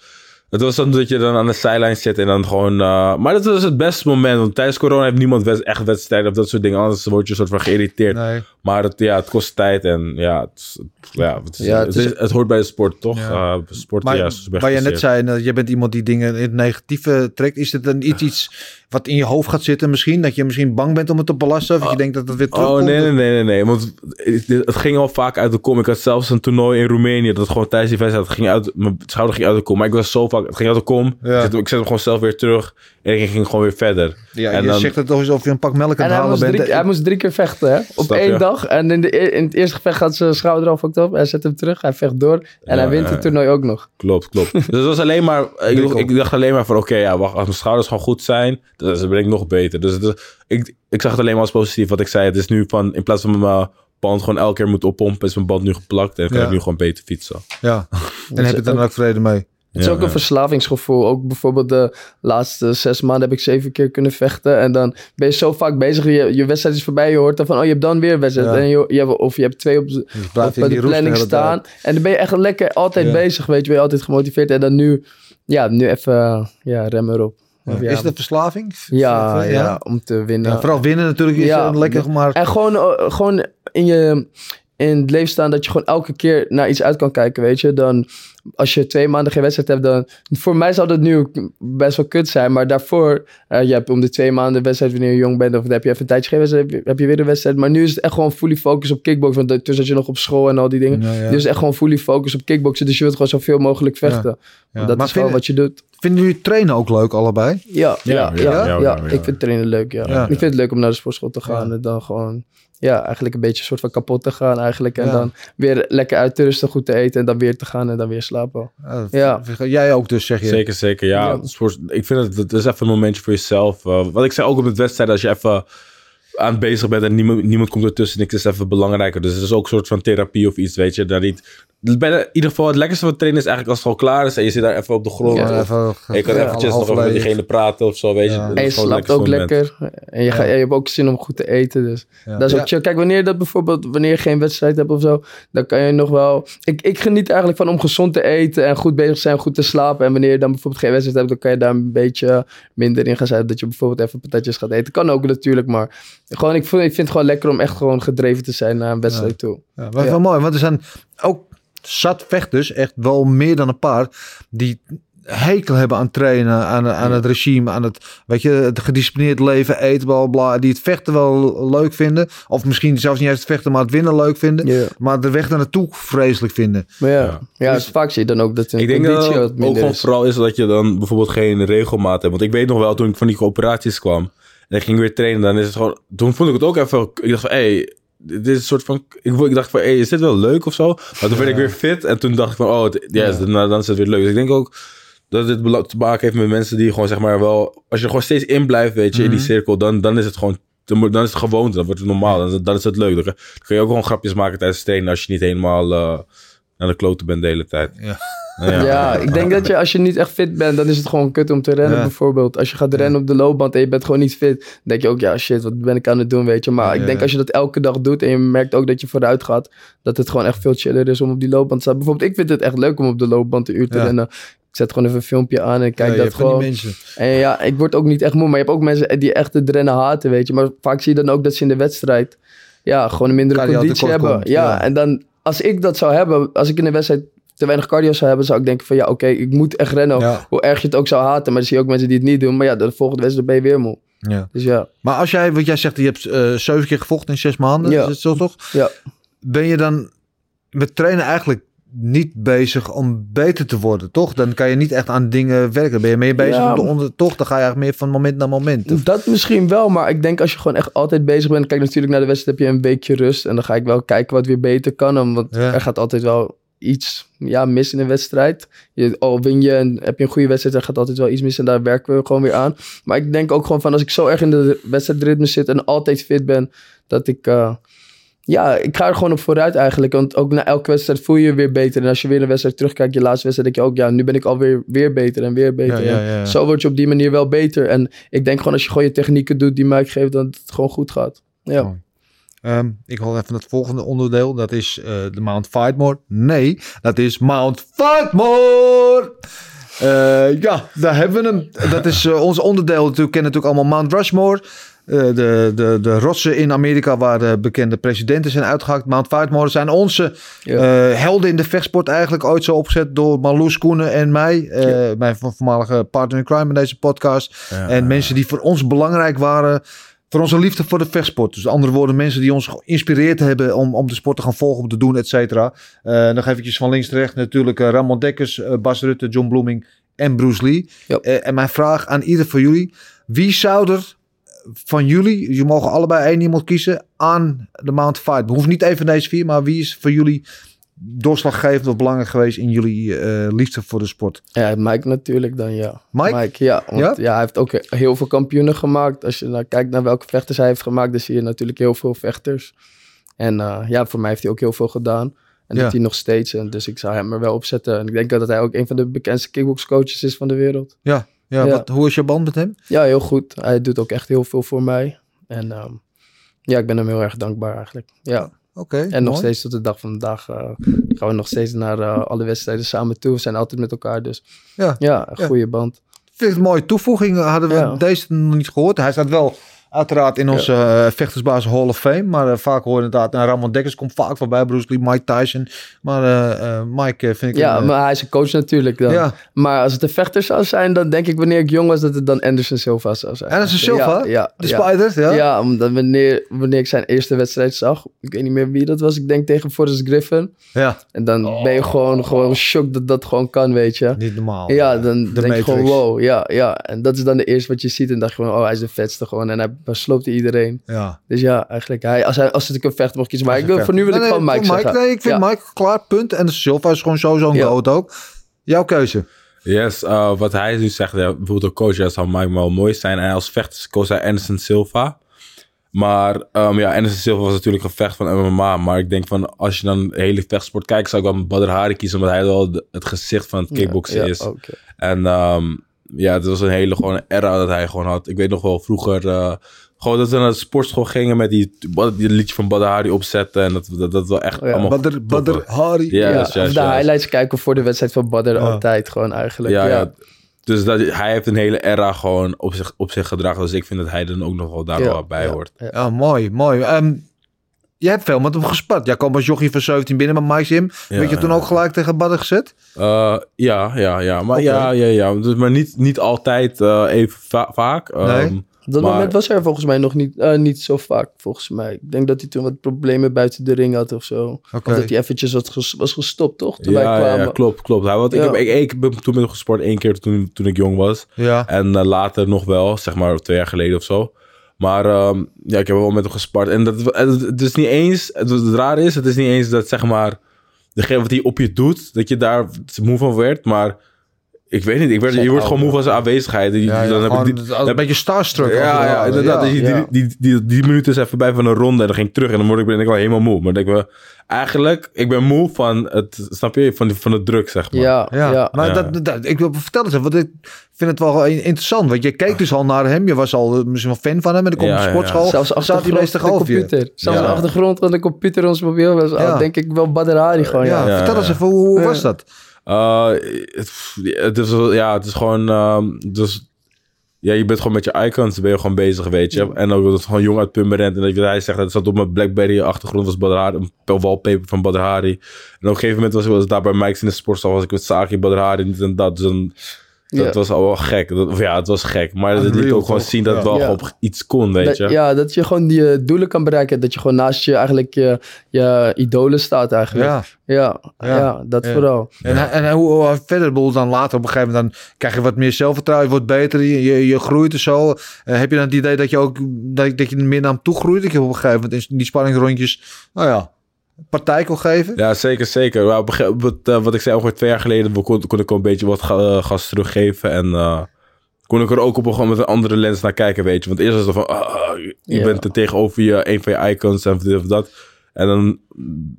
het was dan dat je dan aan de sideline zit en dan gewoon... eh, maar dat was het beste moment. Want tijdens corona heeft niemand echt wedstrijden of dat soort dingen. Anders word je een soort van geïrriteerd. Nee. Maar het, ja, het kost tijd en ja, het, ja, het, is- Ja, het het, is- is- het hoort bij de sport, toch? Ja. Eh, sport, Maar ja, is waar je net zei, uh, je bent iemand die dingen in het negatieve trekt. Is het dan iets, iets wat in je hoofd gaat zitten misschien? Dat je misschien bang bent om het te belasten? Of je denkt dat het weer terugkomt? Oh, nee, nee, nee, nee, nee. Want het, het ging al vaak uit de kom. Ik had zelfs een toernooi in Roemenië. Dat gewoon tijdens die wedstrijd ging uit... Mijn schouder ging uit de kom. Maar ik was zo vaak... Het ging uit de kom. Ja. Ik, zet, hem- ik zet hem gewoon zelf weer terug. En ik ging gewoon weer verder. Ja, en je dan, zegt het toch alsof je een pak melk aan het halen moest, bent. drie, hij moest drie keer vechten, hè? Op één dag. En in, de, e- in het eerste gevecht gaat zijn schouder al fucked op. Hij zet hem terug, hij vecht door. En Ja, hij wint ja, het toernooi ook nog. Klopt, klopt. dus het was alleen maar... Ik, dacht alleen maar van... Oké, ja, wacht. Als mijn schouders gewoon goed zijn... Dan ben ik nog beter. Dus het ik, ik zag het alleen maar als positief. Wat ik zei. Het is nu van... In plaats van mijn band gewoon elke keer moet oppompen... Is mijn band nu geplakt. En kan Ja. ik nu gewoon beter fietsen. Ja, en heb je er dan ook vrede mee? Het is Ja, ook een ja. verslavingsgevoel. Ook bijvoorbeeld de laatste zes maanden heb ik zeven keer kunnen vechten. En dan ben je zo vaak bezig. Je, je wedstrijd is voorbij. Je hoort dan van, oh, je hebt dan weer een wedstrijd. Ja. En je, je hebt, of je hebt twee op, de- Dus op de planning staan. En dan ben je echt lekker altijd bezig. Weet je, ben je altijd gemotiveerd. En dan nu, ja, nu even, ja, rem erop. Ja, Is het een verslaving? ja, ja, om te winnen. Ja, vooral winnen natuurlijk is Ja. eh, lekker, maar... En gewoon, eh, gewoon in je in het leven staan dat je gewoon elke keer naar iets uit kan kijken, weet je. Dan als je twee maanden geen wedstrijd hebt, dan... Voor mij zou dat nu best wel kut zijn, maar daarvoor... eh, je hebt om de twee maanden wedstrijd wanneer je jong bent, of dan heb je even een tijdje geen wedstrijd, heb je, heb je weer een wedstrijd. Maar nu is het echt gewoon fully focus op kickboksen, want toen zat je nog op school en al die dingen. Ja, ja. Dus echt gewoon fully focus op kickboksen, dus je wilt gewoon zoveel mogelijk vechten. Ja. Dat Maar is gewoon wat je doet. Vinden jullie trainen ook leuk allebei? Ja, ja, ja, ja, ja, ja, ja, ja. ik vind trainen leuk, ja. Ja. Ik vind het leuk om naar de sportschool te gaan Ja. en dan gewoon, ja, eigenlijk een beetje een soort van kapot te gaan eigenlijk. En Ja. dan weer lekker uit te rusten, goed te eten en dan weer te gaan en dan weer slapen. Uh, Ja. Jij ook dus, zeg je? Zeker, zeker. Ja, Ja. sport- ik vind het, het is even een momentje voor jezelf. Uh, wat ik zei ook op het wedstrijd, als je even aan het bezig bent en niemand, niemand komt ertussen. Niks is even belangrijker. Dus het is ook een soort van therapie of iets, weet je. Daar niet, bijna, in ieder geval het lekkerste van trainen is eigenlijk als het gewoon klaar is en je zit daar even op de grond. Ja, of- even- je kan ja, eventjes nog even met diegene praten of zo, weet je. Ja. En je is gewoon het slaapt ook lekker. En je, ga, je hebt ook zin om goed te eten. Dus Ja. dat is ook Ja. chill. Kijk, wanneer je dat bijvoorbeeld, wanneer je geen wedstrijd hebt of zo, dan kan je nog wel. Ik, ik geniet eigenlijk van om gezond te eten en goed bezig te zijn, goed te slapen. En wanneer je dan bijvoorbeeld geen wedstrijd hebt, dan kan je daar een beetje minder in gaan zijn. Dat je bijvoorbeeld even patatjes gaat eten. Kan ook natuurlijk, maar gewoon, ik, vind, ik vind het gewoon lekker om echt gewoon gedreven te zijn naar een wedstrijd toe. Ja, maar Ja. wel mooi, want er zijn ook zat vechters, echt wel meer dan een paar, die hekel hebben aan trainen, aan, aan het regime, aan het, weet je, het gedisciplineerd leven, eten, bla, bla, die het vechten wel leuk vinden. Of misschien zelfs niet eens het vechten, maar het winnen leuk vinden. Ja. Maar de weg daar naartoe vreselijk vinden. Maar ja, Ja. ja. dus vaak zie je dan ook dat een Ik denk dat het wat ook gewoon is. vooral is dat je dan bijvoorbeeld geen regelmaat hebt. Want ik weet nog wel, toen ik van die operaties kwam en ik ging weer trainen, dan is het gewoon... Toen vond ik het ook even... Ik dacht van, hé, hey, dit is een soort van... Ik, ik dacht van, hé, hey, is dit wel leuk of zo? Maar toen werd ik weer fit en toen dacht ik van, oh, het- yes, dan, dan is het weer leuk. Dus ik denk ook dat dit te maken heeft met mensen die gewoon zeg maar wel... Als je gewoon steeds in blijft, weet je, in die cirkel, dan, dan is het gewoon... Dan is het gewoonte, dan wordt het normaal, dan, is het- dan is het leuk. Dan, kun je ook gewoon grapjes maken tijdens het trainen als je niet helemaal eh, naar de kloten bent de hele tijd. Ja. Ja, ik denk dat je als je niet echt fit bent, dan is het gewoon kut om te rennen Ja. bijvoorbeeld. Als je gaat rennen op de loopband en je bent gewoon niet fit, dan denk je ook, ja shit, wat ben ik aan het doen, weet je. Maar Ja, ik denk als je dat elke dag doet en je merkt ook dat je vooruit gaat, dat het gewoon echt veel chiller is om op die loopband te staan. Bijvoorbeeld, ik vind het echt leuk om op de loopband een uur te rennen. Ik zet gewoon even een filmpje aan en kijk Ja, dat gewoon. En ja, ik word ook niet echt moe. Maar je hebt ook mensen die echt het rennen haten, weet je. Maar vaak zie je dan ook dat ze in de wedstrijd... Ja, gewoon een mindere conditie hebben. komt, ja, ja. en dan... Als ik dat zou hebben... Als ik in de wedstrijd te weinig cardio zou hebben... Zou ik denken van ja, oké, ik moet echt rennen. Ja. Hoe erg je het ook zou haten. Maar dan zie je ook mensen die het niet doen. Maar ja, de volgende wedstrijd ben je weer moe. Ja. Dus ja, Maar als jij, wat jij zegt, je hebt eh, zeven keer gevochten in zes maanden, Ja. is het zo toch? ja. Ben je dan met trainen eigenlijk niet bezig om beter te worden, toch? Dan kan je niet echt aan dingen werken. Ben je meer bezig Ja. om de toch? Dan ga je eigenlijk meer van moment naar moment. Of- Dat misschien wel, maar ik denk als je gewoon echt altijd bezig bent. Kijk, natuurlijk naar de wedstrijd heb je een weekje rust. En dan ga ik wel kijken wat weer beter kan. Want Ja. er gaat altijd wel iets ja, mis in een wedstrijd. Je, al win je en heb je een goede wedstrijd, er gaat altijd wel iets mis. En daar werken we gewoon weer aan. Maar ik denk ook gewoon van als ik zo erg in de wedstrijdritme zit en altijd fit ben, dat ik. eh, ja, ik ga er gewoon op vooruit eigenlijk. Want ook na elke wedstrijd voel je je weer beter. En als je weer een wedstrijd terugkijkt, je laatste wedstrijd, denk je ook, ja, nu ben ik alweer weer beter en weer beter. Ja, ja, En ja, ja. Zo word je op die manier wel beter. En ik denk gewoon als je gewoon je technieken doet die Mike geeft, dat het gewoon goed gaat. Ja. Oh. Ehm, ik wil even het volgende onderdeel. Dat is eh, de Mount Fightmore. Nee, dat is Mount Fightmore. Eh, ja, daar hebben we hem. Dat is eh, ons onderdeel. Natuurlijk kennen natuurlijk allemaal Mount Rushmore. Eh, de, de, de rotsen in Amerika waar de bekende presidenten zijn uitgehakt. Mount Fightmore zijn onze Ja. eh, helden in de vechtsport eigenlijk ooit zo opgezet door Marloes Koenen en mij. eh, Mijn vo- voormalige partner in crime in deze podcast. En mensen die voor ons belangrijk waren. Voor onze liefde voor de vechtsport. Dus andere woorden, mensen die ons geïnspireerd hebben om, om de sport te gaan volgen, om te doen, et cetera. Eh, nog eventjes van links terecht natuurlijk eh, Ramon Dekkers, eh, Bas Rutte, John Bloeming en Bruce Lee. Ja. Eh, en mijn vraag aan ieder van jullie. Wie zou er van jullie, je mogen allebei één iemand kiezen, aan de Mount Fight. Hoeft niet even van deze vier, maar wie is voor jullie doorslaggevend of belangrijk geweest in jullie eh, liefde voor de sport? Ja, Mike natuurlijk dan, ja. Mike? ja. Want, Ja? ja? hij heeft ook heel veel kampioenen gemaakt. Als je nou kijkt naar welke vechters hij heeft gemaakt, dan zie je natuurlijk heel veel vechters. En eh, ja, voor mij heeft hij ook heel veel gedaan. En Ja. dat hij nog steeds. En dus ik zou hem er wel op zetten. En ik denk dat hij ook een van de bekendste kickboxcoaches is van de wereld. Ja, ja, Ja. Wat, hoe is je band met hem? Ja, heel goed. Hij doet ook echt heel veel voor mij. En ehm, ja, ik ben hem heel erg dankbaar eigenlijk. Ja. En nog steeds tot de dag van vandaag eh, gaan we nog steeds naar eh, alle wedstrijden samen toe. We zijn altijd met elkaar, dus Ja. ja, een Ja. goede band. vind het een mooie toevoeging. Hadden we Ja. deze nog niet gehoord. Hij staat wel uiteraard in onze eh, vechtersbaas Hall of Fame. Maar eh, vaak hoor je inderdaad, nou, Ramon Dekkers komt vaak voorbij. Bruce Lee, Mike Tyson. Maar eh, Mike vind ik... Ja, een, maar hij is een coach natuurlijk dan. Ja. Maar als het een vechter zou zijn, dan denk ik wanneer ik jong was dat het dan Anderson Silva zou zijn. Anderson Silva? Ja, ja, de ja. Spiders, ja? Ja, omdat wanneer, wanneer ik zijn eerste wedstrijd zag, ik weet niet meer wie dat was, ik denk tegen Forrest Griffin. Ja. En dan ben je gewoon, gewoon shocked dat dat gewoon kan, weet je. Niet normaal. Ja, dan De denk je gewoon wow, ja, ja. En dat is dan de eerste wat je ziet en dacht je gewoon, oh, hij is de vetste gewoon. En hij sloopt iedereen. Ja. Dus ja, eigenlijk, hij, als, hij, als ik een vechter mocht kiezen, maar ik wil, Vecht. voor nu wil ik Nee, gewoon Mike voor zeggen. Nee, ik vind Ja. Mike klaar, punt. En de Silva is gewoon sowieso een Ja. goat ook. Jouw keuze. Yes, uh, wat hij nu zegt, ja, bijvoorbeeld een coach, zou Mike wel mooi zijn. En als vechter koos hij Anderson Silva. Maar um, ja, Anderson Silva was natuurlijk een vecht van MMA. Maar ik denk van, als je dan de hele vechtsport kijkt, zou ik wel Badr Hari kiezen. Omdat hij wel de- het gezicht van het kickboksen ja, is. oké. En ehm, ja, het was een hele gewoon era dat hij gewoon had. Ik weet nog wel vroeger... eh, gewoon dat we naar de sportschool gingen met die, die liedje van Badr Hari opzetten. En dat dat, dat wel echt Ja, allemaal... Badr. Hari. Ja, Ja, de highlights kijken voor de wedstrijd van Badr Ja. altijd gewoon eigenlijk. Ja, Ja, ja. Dus dat, hij heeft een hele era gewoon op zich, op zich gedragen. Dus ik vind dat hij er ook nog wel daar Ja, wel bij ja, hoort. ja. Ja, mooi, mooi. Ehm, jij hebt veel met hem gespart. Jij kwam als jochie van 17 binnen met Mike Jim. Ja, Weet je toen ja. ook gelijk tegen Badr gezet? Eh, ja, ja, ja. Maar ja, ja, ja. Dus, maar niet, niet altijd eh, even va- vaak. Ehm, Nee. Op dat Maar- moment was er volgens mij nog niet, eh, niet zo vaak, volgens mij. Ik denk dat hij toen wat problemen buiten de ring had of zo. Oké. Of dat hij eventjes wat ges- was gestopt, toch? Toen ja, ja, kwamen. ja, klopt, klopt. Hij, had, ik, heb, ik, ik ben toen met hem gesport één keer toen, toen ik jong was. Ja. En later nog wel, zeg maar twee jaar geleden of zo. Maar ehm, ja, ik heb wel met hem gespart. En dat, het, is niet eens, het, rare is, het is niet eens dat zeg maar, degene wat hij op je doet, dat je daar moe van werd. Maar ik weet niet, ik werd, je wordt gewoon moe van zijn aanwezigheid. Die- Ja, ja, dan heb ik die- een beetje starstruck. ja, het ja, inderdaad. Ja. Die, die, die, die, die minuut is even voorbij van een ronde en dan ging ik terug. En dan word ik, ben ik wel helemaal moe. Maar denk ik wel, eigenlijk, ik ben moe van het, snap je, van, van de druk, zeg maar. Ja, Ja, ja. maar Ja. Dat, dat, ik wil vertellen eens even, want ik vind het wel interessant. Want je keek dus al naar hem. Je was al eh, misschien wel fan van hem. En dan komt Ja, de ja, ja. sportschool. Zelfs van de computer. Zelfs Ja. de achtergrond van de computer ons mobiel was Ja. al, denk ik wel Badr Hari gewoon. Ja, Ja. Ja, vertel ja. eens even, hoe, hoe Ja. was dat? Eh, het, het is, ja, het is gewoon, ehm, dus, ja, je bent gewoon met je icons, ben je gewoon bezig, weet je. En ook dat het gewoon jong uit Purmerend. En dat je, hij zegt, het zat op mijn Blackberry achtergrond, was Badr Hari, een wallpaper van Badr Hari. En op een gegeven moment was ik was daar bij Mike's in de sportstal, was ik met Saki, Badr Hari, dit en dat. Dus dan, dat Ja. was al wel gek. Dat, of ja, het was gek. Maar het liet ook gewoon toch? zien dat het Ja. wel gewoon iets kon, weet Dat, je. ja, dat je gewoon die doelen kan bereiken. Dat je gewoon naast je eigenlijk je, je idolen staat eigenlijk. Ja. Ja, Ja. ja. dat Ja. vooral. En, en hoe, hoe verder, ik bedoel, dan later op een gegeven moment, dan krijg je wat meer zelfvertrouwen, je wordt beter, je, je, je groeit en zo. Eh, heb je dan het idee dat je ook, dat, dat je meer naar hem toe groeit, dat je op een gegeven moment in die spanningsrondjes, nou ja, partij kon geven? Ja, zeker, zeker. Maar op wat, eh, wat ik zei, ongeveer twee jaar geleden kon, kon ik al een beetje wat eh, gas teruggeven. En eh, kon ik er ook op een, met een andere lens naar kijken, weet je. Want eerst was het van, ah, ah, je Ja. bent er tegenover je, een van je icons en dit of dat. En dan,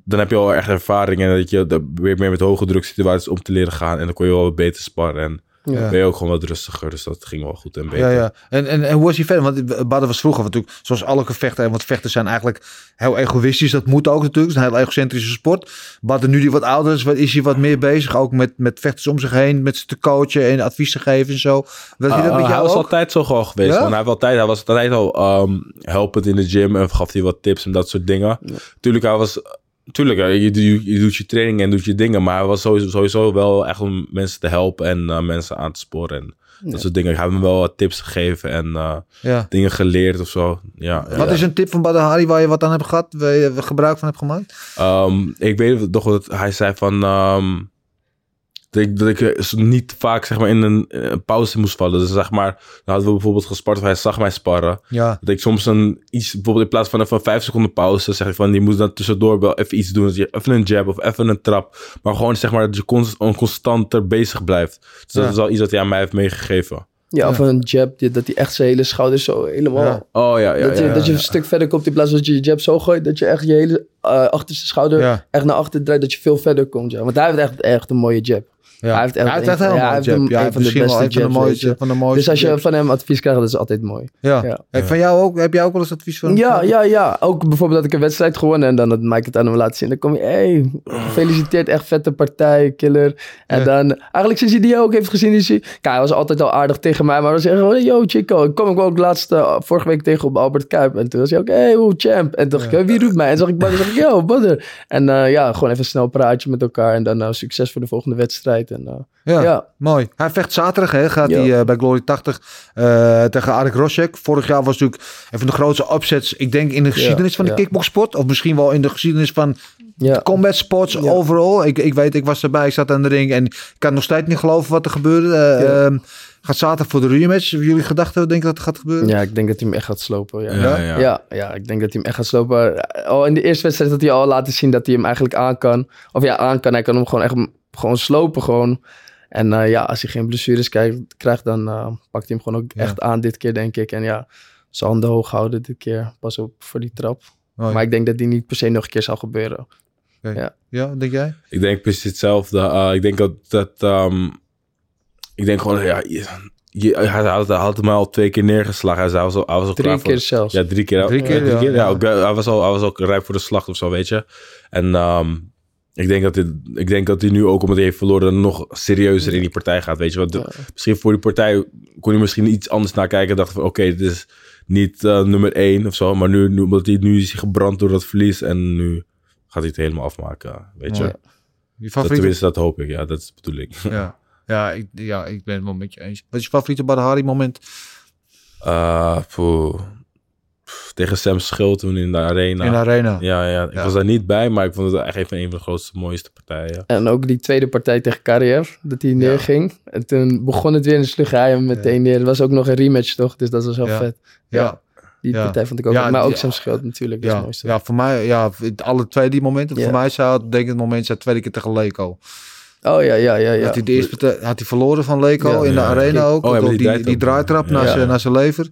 dan heb je al echt ervaring en dat je weer meer met hoge druk situaties om te leren gaan. En dan kon je wel wat beter sparren en Ja. ben je ook gewoon wat rustiger. Dus dat ging wel goed en beter. Ja, ja. En, en, en hoe was hij verder? Want Badden was vroeger natuurlijk, zoals alle gevechten, want vechten zijn eigenlijk heel egoïstisch. Dat moet ook natuurlijk. Het is een heel egocentrische sport. Badden nu die wat ouder is, wat- is hij wat meer bezig. Ook met, met vechters om zich heen, met ze te coachen en advies te geven en zo. Weet je dat Ah, met hij jou was ook? altijd zo gewoon geweest. Ja? Hij, heeft altijd, hij was altijd al ehm, helpend in de gym en gaf hij wat tips en dat soort dingen. Tuurlijk, hij was... Tuurlijk, je, je, je doet je training en doet je dingen. Maar hij was sowieso, sowieso wel echt om mensen te helpen en eh, mensen aan te sporen. En dat soort dingen. Ik heb hem wel wat tips gegeven en eh, Ja. dingen geleerd of zo. Ja, ja. Wat is een tip van Badden Hari waar je wat aan hebt gehad, waar je gebruik van hebt gemaakt? Ehm, ik weet nog dat hij zei van... ehm, dat ik, dat ik eh, niet vaak zeg maar, in een, eh, een pauze moest vallen. Dus zeg maar, dan hadden we bijvoorbeeld gespart of hij zag mij sparren. Ja. Dat ik soms een iets, bijvoorbeeld in plaats van even vijf seconden pauze, zeg ik van, die moet dan tussendoor wel even iets doen. Dus je, even een jab of even een trap. Maar gewoon zeg maar dat je const, constanter bezig blijft. Dus dat is wel iets dat hij aan mij heeft meegegeven. Ja, of een jab, dat hij echt zijn hele schouders zo helemaal... Ja. Oh ja, ja, dat je, ja, dat je ja. een stuk verder komt in plaats van dat je je jab zo gooit. Dat je echt je hele eh, achterste schouder Ja. echt naar achter draait. Dat je veel verder komt. Ja. Want hij heeft echt, echt een mooie jab. Ja. Hij heeft echt heeft een- ja, een jab. Ja, van de een van de mooiste. weet je. Van de mooiste Dus als je van hem advies krijgt, dat is altijd mooi. Ja. Hey, van jou ook? Heb jij ook wel eens advies van hem Ja, ja, ja. Ook bijvoorbeeld dat ik een wedstrijd gewonnen en dan dat Mike het aan hem laat zien. Dan kom je, hey, gefeliciteerd, echt vette partij, killer. En dan, eigenlijk sinds hij die ook heeft gezien, is hij... Kijk, hij was altijd al aardig tegen mij, maar dan zeg gewoon, yo Chico. Ik kwam ik ook laatst, eh, vorige week tegen op Albert Kuip. En toen was hij ook, hey, hoe champ. En toen dacht ik, "Hey, wie roept mij? En toen zag ik Badder, zeg ik, yo, Badder. En eh, ja, gewoon even snel praatje met elkaar. En dan eh, succes voor de volgende wedstrijd. En, eh, Ja, Ja. mooi. Hij vecht zaterdag, hè, gaat Ja. hij eh, bij Glory 80 eh, tegen Arik Rosek. Vorig jaar was natuurlijk een van de grootste upsets, ik denk in de geschiedenis van de ja. kickboxsport. Of misschien wel in de geschiedenis van ja. combat sports Ja. overal. Ik, ik weet, ik was erbij, ik zat aan de ring en ik kan nog steeds niet geloven wat er gebeurde. Eh, Ja. ehm, gaat zaterdag voor de rematch. Jullie gedachten, denken dat het gaat gebeuren? ja, ik denk dat hij hem echt gaat slopen. Ja. Ja, Ja? ja. Ja, ja, ik denk dat hij hem echt gaat slopen. Al in de eerste wedstrijd had hij al laten zien dat hij hem eigenlijk aan kan. Of ja, aan kan. Hij kan hem gewoon echt gewoon slopen gewoon. En eh, ja, als hij geen blessures krijgt, krijgt dan eh, pakt hij hem gewoon ook Ja. echt aan dit keer, denk ik. En ja, zijn handen hoog houden dit keer. Pas op voor die trap. Oh, ja. Maar ik denk dat die niet per se nog een keer zal gebeuren. Ja, denk jij? Ik denk precies hetzelfde. Uh, ik denk dat, dat ehm, ik denk gewoon, ja, je, je- hij, had, hij had hem al twee keer neergeslagen. Hij, was al, hij was al Drie klaar voor- keer zelfs. Ja, drie keer. Drie Ja, keer, ja. ja. ook, eh, hij, was al, hij was ook rijp voor de slag of zo, weet je. En ehm, ik, denk dat dit, ik denk dat hij nu ook, omdat hij heeft verloren, nog serieuzer in die partij gaat, weet je. Want de- misschien voor die partij kon hij misschien iets anders naar kijken. Dacht van, oké, dit is niet eh, nummer één of zo. Maar nu, nu, omdat hij, nu is hij gebrand door dat verlies. En nu gaat hij het helemaal afmaken, weet je. Ja. Je Dat, favoriete? tenminste, dat hoop ik. Ja, dat is de bedoeling. Ja. Ja, ik, ja, ik ben het wel met je eens. Wat is je favoriete Badahari moment? Eh, poeh. Pff, tegen Sam Schild toen in de arena. In de arena. Ja, ja, ik Ja. was daar niet bij, maar ik vond het echt even een van de grootste, mooiste partijen. En ook die tweede partij tegen Kariev, dat hij neerging. En toen begon het weer en sloeg hij hem meteen neer. Er was ook nog een rematch toch, dus dat was wel Ja. vet. Ja. Die Ja. partij vond ik ook Ja. Maar ook zijn schild natuurlijk, Ja, mooiste. ja, voor mij, ja, alle twee die momenten. Ja. Voor mij zou het, denk ik, het moment zijn tweede keer tegen Leko. Oh ja, ja, ja. ja. Had hij de eerste partij- had hij verloren van Leko Ja. in de Ja. arena ook. Oh, ja, door met die, die die, draaitrap. naar, zijn, naar zijn lever.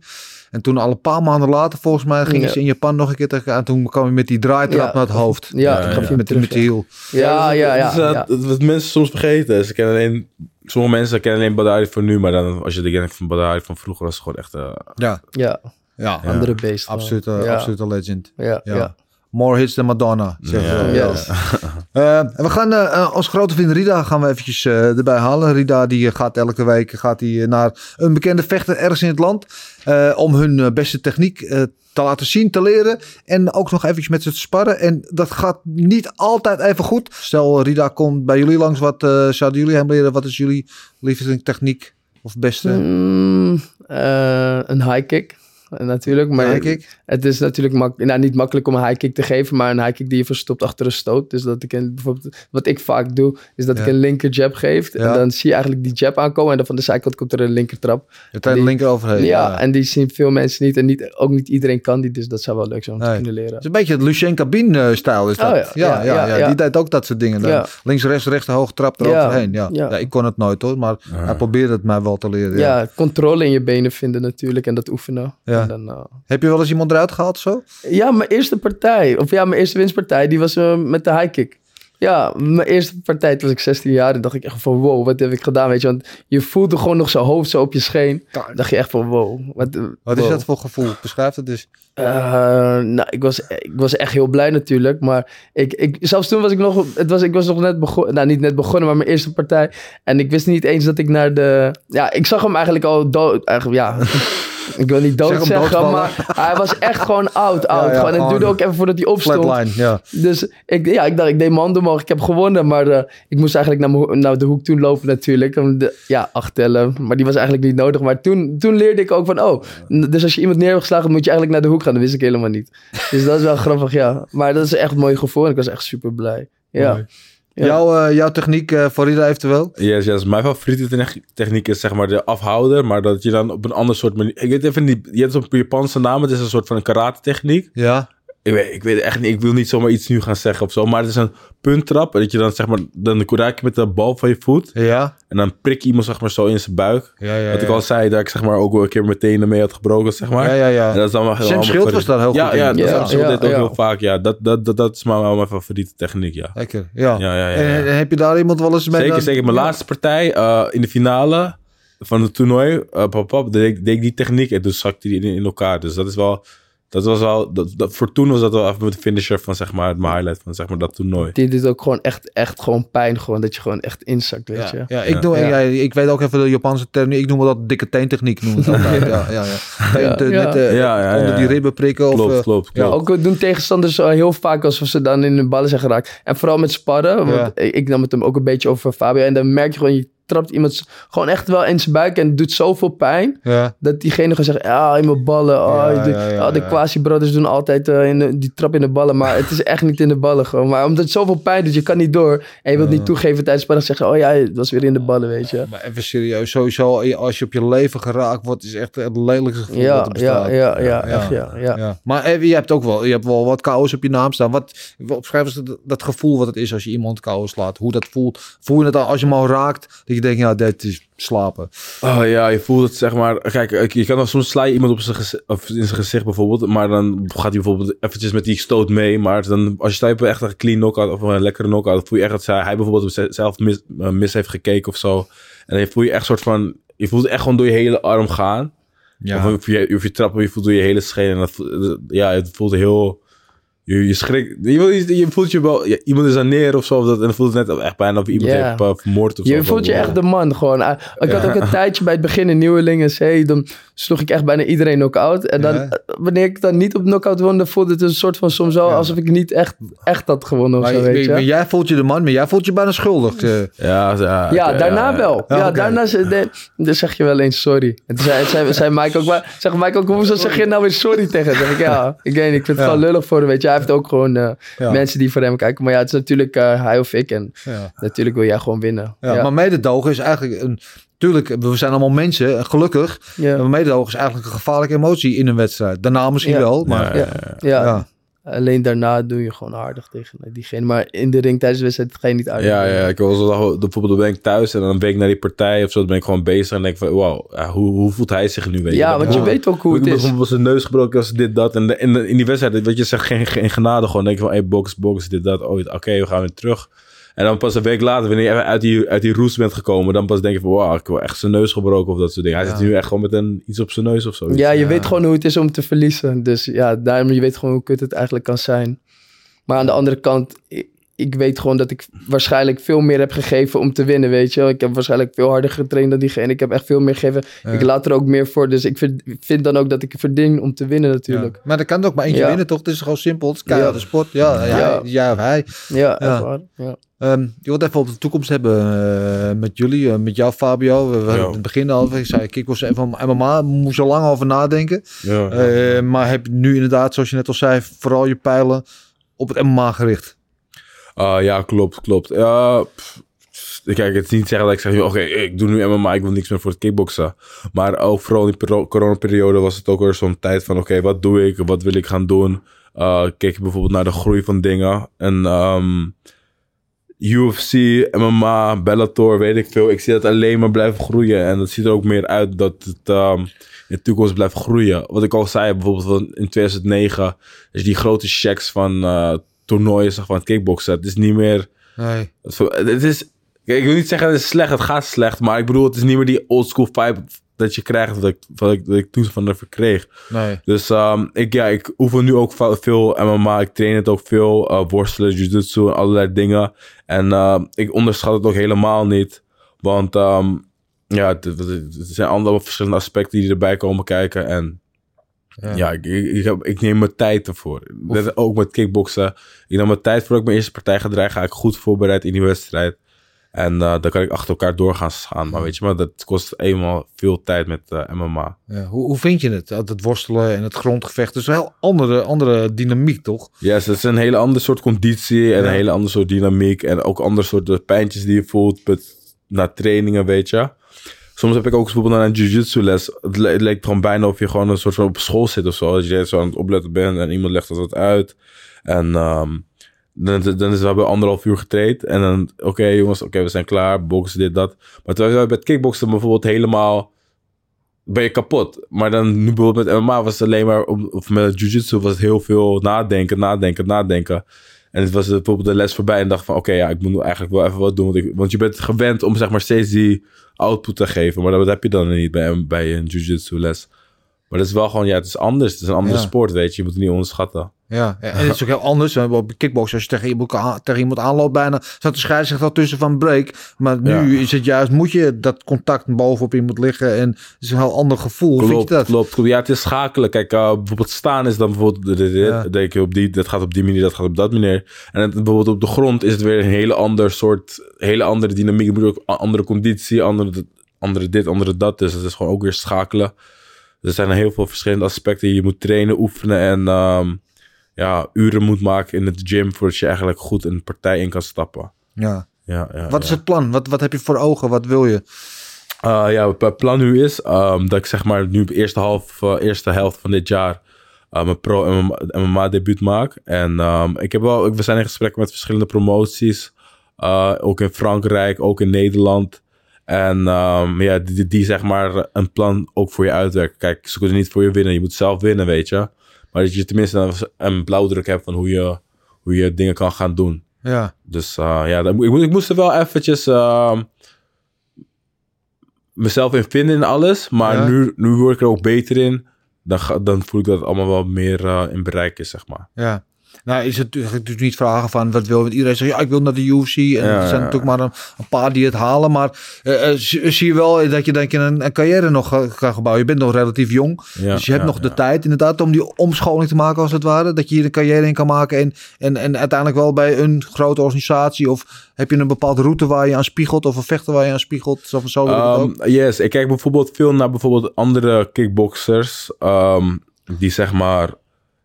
En toen al een paar maanden later, volgens mij, gingen Ja. ze in Japan nog een keer tegen En toen kwam hij met die draaitrap Ja. naar het hoofd. Ja, Met, terug. met die hiel. Ja, ja, ja. Dat is, eh, ja. dat- wat mensen soms vergeten. Ze kennen alleen, sommige mensen kennen alleen Badari van nu, maar dan, als je denkt van Badari van vroeger, was het gewoon echt... eh, Ja, Ja, ja. andere beest. Absoluut, eh, ja. absolute legend. Ja, Ja. More hits than Madonna. zeggen. Eh, en we gaan eh, eh, als grote vriend Rida gaan we eventjes eh, erbij halen. Rida die eh, gaat elke week gaat die, eh, naar een bekende vechter ergens in het land. eh, om hun eh, beste techniek eh, te laten zien, te leren. En ook nog eventjes met ze te sparren. En dat gaat niet altijd even goed. Stel Rida komt bij jullie langs. Wat eh, zouden jullie hem leren? Wat is jullie lievelingstechniek of beste Mm, eh, een high kick. Eh, Natuurlijk, maar high kick? het is natuurlijk mak nou, niet makkelijk om een high kick te geven, maar een high kick die je verstopt achter een stoot. Dus dat ik een, bijvoorbeeld, wat ik vaak doe, is dat Ja. ik een linker jab geef. Ja. En dan zie je eigenlijk die jab aankomen en dan van de zijkant komt er een linker trap. Het de die- linker overheen. ja, en die zien veel mensen niet en niet, ook niet iedereen kan die, dus dat zou wel leuk zijn om te kunnen Het leren. is een beetje het Lucien Cabine stijl is dat. Oh ja. ja, Ja, ja, ja, ja, Die deed ook dat soort dingen. Dan. Links, rechts, rechts, hoge trap eroverheen. Ja. Ja. ja. ik kon het nooit hoor, maar hij probeerde het mij wel te leren. Ja, Ja. controle in je benen vinden natuurlijk en dat oefenen. Ja. En dan, eh, Heb je wel eens iemand eruit gehaald zo? Ja, mijn eerste partij, of ja, mijn eerste winstpartij, die was eh, met de high kick. Ja, mijn eerste partij, toen was ik 16 jaar, en dacht ik echt van wow, wat heb ik gedaan, weet je. Want je voelde gewoon nog zijn hoofd zo op je scheen. Dan dacht je echt van wow. Wat, eh, Wat is dat voor gevoel? Beschrijf het dus. Nou, ik was, ik was echt heel blij natuurlijk. Maar ik, ik, zelfs toen was ik nog, het was, ik was nog net begonnen, nou niet net begonnen, maar mijn eerste partij. En ik wist niet eens dat ik naar de, ja, ik zag hem eigenlijk al dood, eigenlijk, ja. Ik wil niet dood Zeg zeggen, doodvallen. maar hij was echt gewoon oud, oud. ja, gewoon, en het duurde ook even voordat hij opstond. Flatline, ja. Dus ik, ja, ik dacht, ik deed mijn handen omhoog. Ik heb gewonnen, maar eh, ik moest eigenlijk naar, mijn- naar de hoek toe lopen natuurlijk. Om de, ja, acht tellen. Maar die was eigenlijk niet nodig. Maar toen, toen leerde ik ook van, oh, dus als je iemand neer hebt geslagen, moet je eigenlijk naar de hoek gaan. Dat wist ik helemaal niet. Dus dat is wel grappig, ja. Maar dat is echt een mooi gevoel en ik was echt super blij. Ja. Mooi. Ja. Jouw, eh, jouw techniek eh, voor Rida eventueel? Yes, yes. Mijn favoriete te- techniek is zeg maar de afhouder, maar dat je dan op een ander soort manier... Ik weet even niet, je hebt zo'n Japanse naam, het is een soort van een karate techniek. Ja. Ik weet, ik weet echt niet, ik wil niet zomaar iets nu gaan zeggen of zo, maar het is een punttrap. Dat je dan zeg maar, dan raak je met de bal van je voet Ja. en dan prik je iemand zeg maar zo in zijn buik. Ja, ja, Wat ik ja. al zei, dat ik zeg maar ook wel een keer meteen ermee had gebroken, zeg maar. Ja, ja, ja. En dat is dan wel heel Sam Schild was daar heel ja, goed in. Ja, dat Ja, Sam Schild ja, deed ook ja. heel vaak, ja. Dat, dat, dat, dat is maar wel mijn favoriete techniek, ja. Lekker. Ja. Ja, ja, ja, En, ja. en heb je daar iemand wel eens met... Zeker, zeker. Mijn Ja. laatste partij uh, in de finale van het toernooi, uh, pap, pap, deed, ik- deed ik die techniek en toen zakte die in, in elkaar. Dus dat is wel, dat was wel, dat, dat, voor toen was dat wel even de finisher van zeg maar, mijn highlight van zeg maar dat toernooi. Die doet ook gewoon echt, echt gewoon pijn. Gewoon dat je gewoon echt inzakt, weet je. Ja, ja, ik, doe, Ja. ja, ik weet ook even de Japanse term. Ik noem wel dat dikke teentechniek. Noem ik het altijd. ja, ja, ja. Ja. net, Ja, ja, onder ja. die ribben prikken. Of, Klopt, eh, klopt, ja, klopt. Ook doen tegenstanders heel vaak alsof ze dan in de ballen zijn geraakt. En vooral met sparren. Want Ja. ik, ik nam het hem ook een beetje over Fabio. En dan merk je gewoon, je trapt iemand gewoon echt wel in zijn buik. En het doet zoveel pijn. ja. Dat diegene gewoon zegt, ah, in mijn ballen. Oh, Ja, oh, de ja. quasi-brothers doen altijd eh, in de- die trap in de ballen. Maar het is echt niet in de ballen gewoon. Maar omdat het zoveel pijn doet, je kan niet door. En je wilt niet toegeven tijdens sparren. Zeggen, oh ja, het was weer in de ballen, weet je. Maar even serieus. Sowieso, als je op je leven geraakt wordt, is echt het lelijkste gevoel Ja, dat er bestaat. ja, ja, ja, echt, ja, ja. Ja. Maar eh, je hebt ook wel, je hebt wel wat KO's op je naam staan. Wat, opschrijf eens dat, dat gevoel wat het is als je iemand KO slaat. Hoe dat voelt. Voel je het al als je hem al raakt? Dat je je denkt, ja, dit is slapen. Oh ja, je voelt het zeg maar. Kijk, ik- je kan dan soms sla je iemand op zijn gezi- of in zijn gezicht bijvoorbeeld. Maar dan gaat hij bijvoorbeeld eventjes met die stoot mee. Maar dan, als je hebt echt een clean knockout of een lekkere knockout. Dan voel je echt dat zij, hij bijvoorbeeld zelf mis, eh, mis heeft gekeken of zo. En dan voel je echt soort van. Je voelt het echt gewoon door je hele arm gaan. Ja. Of, je, of je trappen, je voelt door je hele scheen. En dat, ja, het voelt heel. Je, je schrikt. Je, je, je voelt je wel. ja, iemand is aan neer of zo. Of dat, en dan voelt het net echt bijna of iemand heeft uh, vermoord of zo. Je voelt je echt de man gewoon. Ah, Ik had ook een tijdje bij het begin in Nieuwelingen. Hey, dan sloeg ik echt bijna iedereen knock-out. En dan, Ja. eh, wanneer ik dan niet op knock-out won, dan voelde het een soort van soms wel alsof ik niet echt, echt had gewonnen of Maar, zo, weet je. maar jij voelt je de man, maar jij voelt je bijna schuldig. eh. Ja, ja, daarna ja, wel. Ja, daarna ze, de- dan zeg je wel eens sorry. En toen zei, zei, zei Mike ook, maar, zeg Mike ook, hoezo zeg je nou weer sorry tegen? Dan zeg ik, ja, ik weet niet, ik vind het Ja. gewoon lullig voor hem, weet je. Hij heeft ook gewoon eh, Ja. mensen die voor hem kijken. Maar ja, het is natuurlijk eh, hij of ik. En Ja. natuurlijk wil jij gewoon winnen. Ja, Maar mededogen is eigenlijk een... Tuurlijk, we zijn allemaal mensen, en gelukkig. Maar mededogen is eigenlijk een gevaarlijke emotie in een wedstrijd. Daarna misschien wel, maar... Ja. Alleen daarna doe je gewoon aardig tegen diegene. Maar in de ring tijdens de wedstrijd ga je niet aardig. Ja, ja, ik was al, bijvoorbeeld dan ben ik thuis en dan ben ik naar die partij of zo, dan ben ik gewoon bezig en denk van, wauw, ja, hoe, hoe voelt hij zich nu? Weet Ja, je? want je weet ook hoe het ik is. was zijn neus gebroken, was dit, dat. En in, de- in die wedstrijd, weet je, zeg geen, geen genade gewoon. denk je van, hey, box, box, dit, dat. Oh, oké, we gaan weer terug. En dan pas een week later, wanneer je uit die, uit die roes bent gekomen, dan pas denk je van, wauw, ik heb echt zijn neus gebroken of dat soort dingen. Hij Ja. zit nu echt gewoon met een, iets op zijn neus of zo. Ja, je weet gewoon hoe het is om te verliezen. Dus ja, daarom je weet gewoon hoe kut het eigenlijk kan zijn. Maar aan de andere kant, ik, weet gewoon dat ik waarschijnlijk veel meer heb gegeven om te winnen, weet je wel. Ik heb waarschijnlijk veel harder getraind dan diegene. Ik heb echt veel meer gegeven. Ik laat er ook meer voor. Dus ik vind, vind dan ook dat ik verdien om te winnen natuurlijk. Ja. Maar dan kan er ook maar eentje Ja. winnen, toch? Het is gewoon simpel. Het is keiharde Ja. sport. Ja, ja. Ja. of hij. Ja, Ja. echt waar. Ja. Ehm, je wilt even over de toekomst hebben eh, met jullie, eh, met jou Fabio. We, we hadden Ja. in het begin al, ik zei kickbox en van MMA, moest je lang over nadenken. Ja. Eh, maar heb je nu inderdaad, zoals je net al zei, vooral je pijlen op het MMA gericht. Ah, ja, klopt, klopt. Pff, kijk, het is niet zeggen dat ik zeg, oké, ik doe nu MMA, ik wil niks meer voor het kickboksen. Maar ook vooral in die peri- coronaperiode was het ook weer zo'n tijd van, oké, wat doe ik? Wat wil ik gaan doen? Uh, keek je bijvoorbeeld naar de groei van dingen. En ehm, UFC, MMA, Bellator, weet ik veel. Ik zie dat alleen maar blijven groeien. En het ziet er ook meer uit dat het ehm, in de toekomst blijft groeien. Wat ik al zei, bijvoorbeeld in 2009, als je die grote checks van eh, toernooien zag van het kickboksen. Het is niet meer... Nee. Het is... Kijk, ik wil niet zeggen dat het is slecht, het gaat slecht. Maar ik bedoel, het is niet meer die old school vibe dat je krijgt, dat ik, wat ik, dat ik toen van ervoor kreeg. Nee. Dus ehm, ik, ja, ik oefen nu ook veel MMA. Ik train het ook veel. eh, worstelen, jiu-jitsu en allerlei dingen. En ehm, ik onderschat het ook helemaal niet. Want ehm, ja, het zijn andere verschillende aspecten die erbij komen kijken. En Ja. ja, ik, ik, ik, heb, ik neem mijn tijd ervoor. Dat, ook met kickboksen. Ik neem mijn tijd voordat ik mijn eerste partij ga draaien. Ga ik goed voorbereid in die wedstrijd. En eh, dan kan ik achter elkaar door gaan. Maar weet je, maar dat kost eenmaal veel tijd met eh, MMA. Ja, hoe, hoe vind je het? Dat Het worstelen en het grondgevecht. Is een heel andere, andere dynamiek, toch? Ja, het is een hele andere soort conditie en Ja. een hele andere soort dynamiek. En ook andere soorten pijntjes die je voelt met, na trainingen, weet je. Soms heb ik ook bijvoorbeeld naar een jiu-jitsu les. Het, le- het leek gewoon bijna of je gewoon een soort van op school zit of zo. Dat je zo aan het opletten bent en iemand legt dat uit. En ehm, dan, dan is we anderhalf uur getraind. En dan, oké jongens, oké, we zijn klaar. Boksen, dit, dat. Maar terwijl we met kickboksen bijvoorbeeld helemaal ben je kapot. Maar dan nu bijvoorbeeld met MMA was het alleen maar, of met jiu-jitsu was het heel veel nadenken, nadenken, nadenken. En het was bijvoorbeeld de les voorbij en dacht van, oké, ja, ik moet eigenlijk wel even wat doen. Want je bent gewend om zeg maar steeds die output te geven. Maar dat heb je dan niet bij, bij een jiu-jitsu les. Maar dat is wel gewoon, ja, het is anders. Het is een andere Ja. sport, weet je. Je moet het niet onderschatten. Ja, en het is ook heel anders. We hebben op kickbox, als je tegen iemand, tegen iemand aanloopt bijna, staat de scheidsrechter al tussen van break. Maar nu Ja. is het juist, moet je dat contact bovenop iemand liggen en het is een heel ander gevoel. Hoe vind Klopt, je dat? klopt, klopt. Ja, het is schakelen. Kijk, eh, bijvoorbeeld staan is dan bijvoorbeeld, dit, Ja. denk je op die, dat gaat op die manier, dat gaat op dat manier. En het, bijvoorbeeld op de grond is het weer een hele ander soort, hele andere dynamiek. Je moet ook andere conditie, andere, andere dit, andere dat. Dus het is gewoon ook weer schakelen. Er zijn heel veel verschillende aspecten. Je moet trainen, oefenen en ehm, ja, uren moet maken in het gym voordat je eigenlijk goed een partij in kan stappen. Ja. Ja, ja, Wat is het plan? Wat, wat heb je voor ogen? Wat wil je? Uh, ja, mijn plan nu is ehm, dat ik zeg maar nu de eerste, half, eh, eerste helft van dit jaar uh, mijn pro MMA debuut maak. En ehm, ik heb wel, we zijn in gesprek met verschillende promoties. Ook in Frankrijk, ook in Nederland. En ehm, ja, die, die zeg maar een plan ook voor je uitwerken. Kijk, ze kunnen niet voor je winnen. Je moet zelf winnen, weet je. Maar dat je tenminste een- blauwdruk hebt van hoe je, hoe je dingen kan gaan doen. Ja. Dus eh, ja, ik, mo- ik moest er wel eventjes ehm, mezelf in vinden in alles. Maar Ja. nu, nu word ik er ook beter in. Dan, ga- dan voel ik dat het allemaal wel meer eh, in bereik is, zeg maar. Ja. Nou, is het natuurlijk niet vragen van wat wil. Want iedereen zegt ja, ik wil naar de UFC. En Ja, er zijn ja, natuurlijk maar een, een paar die het halen. Maar eh, eh, zie, zie je wel dat je denk je een, een carrière nog eh, kan gebouwen. Je bent nog relatief jong. Dus je hebt nog de tijd inderdaad om die omscholing te maken als het ware. Dat je hier een carrière in kan maken. En, en, en uiteindelijk wel bij een grote organisatie. Of heb je een bepaalde route waar je aan spiegelt. Of een vechter waar je aan spiegelt. Zo. Ehm, yes, ik kijk bijvoorbeeld veel naar bijvoorbeeld andere kickboxers. ehm, die zeg maar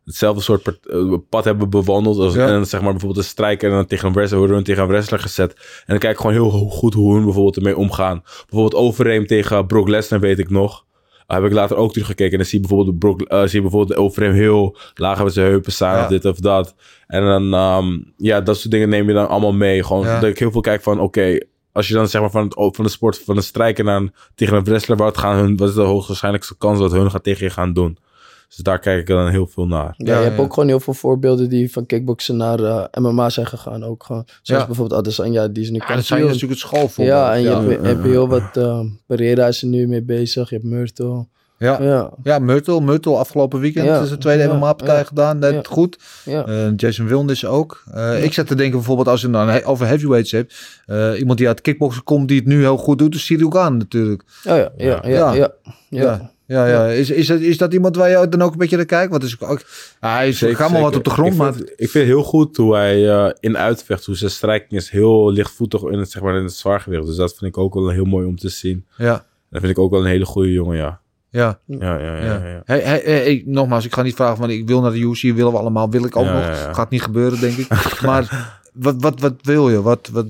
hetzelfde soort eh, pad hebben bewandeld. Als, Ja. En zeg maar bijvoorbeeld een strijker en dan tegen een wrestler worden hun tegen een wrestler gezet. En dan kijk ik gewoon heel goed hoe hun bijvoorbeeld ermee omgaan. Bijvoorbeeld Overeem tegen Brock Lesnar weet ik nog. Uh, heb ik later ook teruggekeken. En dan zie je bijvoorbeeld, Brock, eh, zie je bijvoorbeeld Overeem heel laag met zijn heupen staan. Ja. Of dit of dat. En dan, ehm, ja, dat soort dingen neem je dan allemaal mee. Gewoon Ja. dat ik heel veel kijk van, oké, als je dan zeg maar van, het, van de sport, van een strijker naar een, tegen een wrestler, wat, gaan hun, wat is de hoogstwaarschijnlijkste kans dat hun gaan tegen je gaan doen? Dus daar kijk ik dan heel veel naar. Ja, Ja, je hebt ook gewoon heel veel voorbeelden die van kickboksen naar eh, MMA zijn gegaan. Ook gewoon. Zoals Ja. bijvoorbeeld Adesanya, die is nu Ja, dat zijn je kampioen. natuurlijk het schoolvoorbeeld. Ja, en je ja. hebt, heb je heel wat... eh Pereira is er nu mee bezig. Je hebt Myrtle. Ja. Ja, Ja, Myrtle, Myrtle afgelopen weekend Ja. is de tweede Ja. MMA-partij Ja. gedaan. Net Ja. goed. ja. Eh, Jason Wilnis ook. Eh, Ik zat te denken bijvoorbeeld als je dan he- over heavyweights hebt. eh, iemand die uit kickboksen komt die het nu heel goed doet, is Cyril Gane natuurlijk. Oh, ja, ja, ja, Ja. Ja. ja. Is, is, dat, is dat iemand waar je dan ook een beetje naar kijkt? Want is ook, ja, hij is Zeker, maar wat op de grond, ik maar vind, ik vind heel goed hoe hij eh, in uitvecht, hoe zijn strijking is heel lichtvoetig in het, zeg maar, in het zwaargewicht. Dus dat vind ik ook wel heel mooi om te zien. ja, Dat vind ik ook wel een hele goede jongen, ja. ja. Ja, ja, ja. ja. Hey, hey, hey, hey, nogmaals, ik ga niet vragen, want ik wil naar de UFC, willen we allemaal, wil ik ook Ja, nog. Gaat niet gebeuren, denk ik. maar wat, wat, wat wil je? Wat, wat,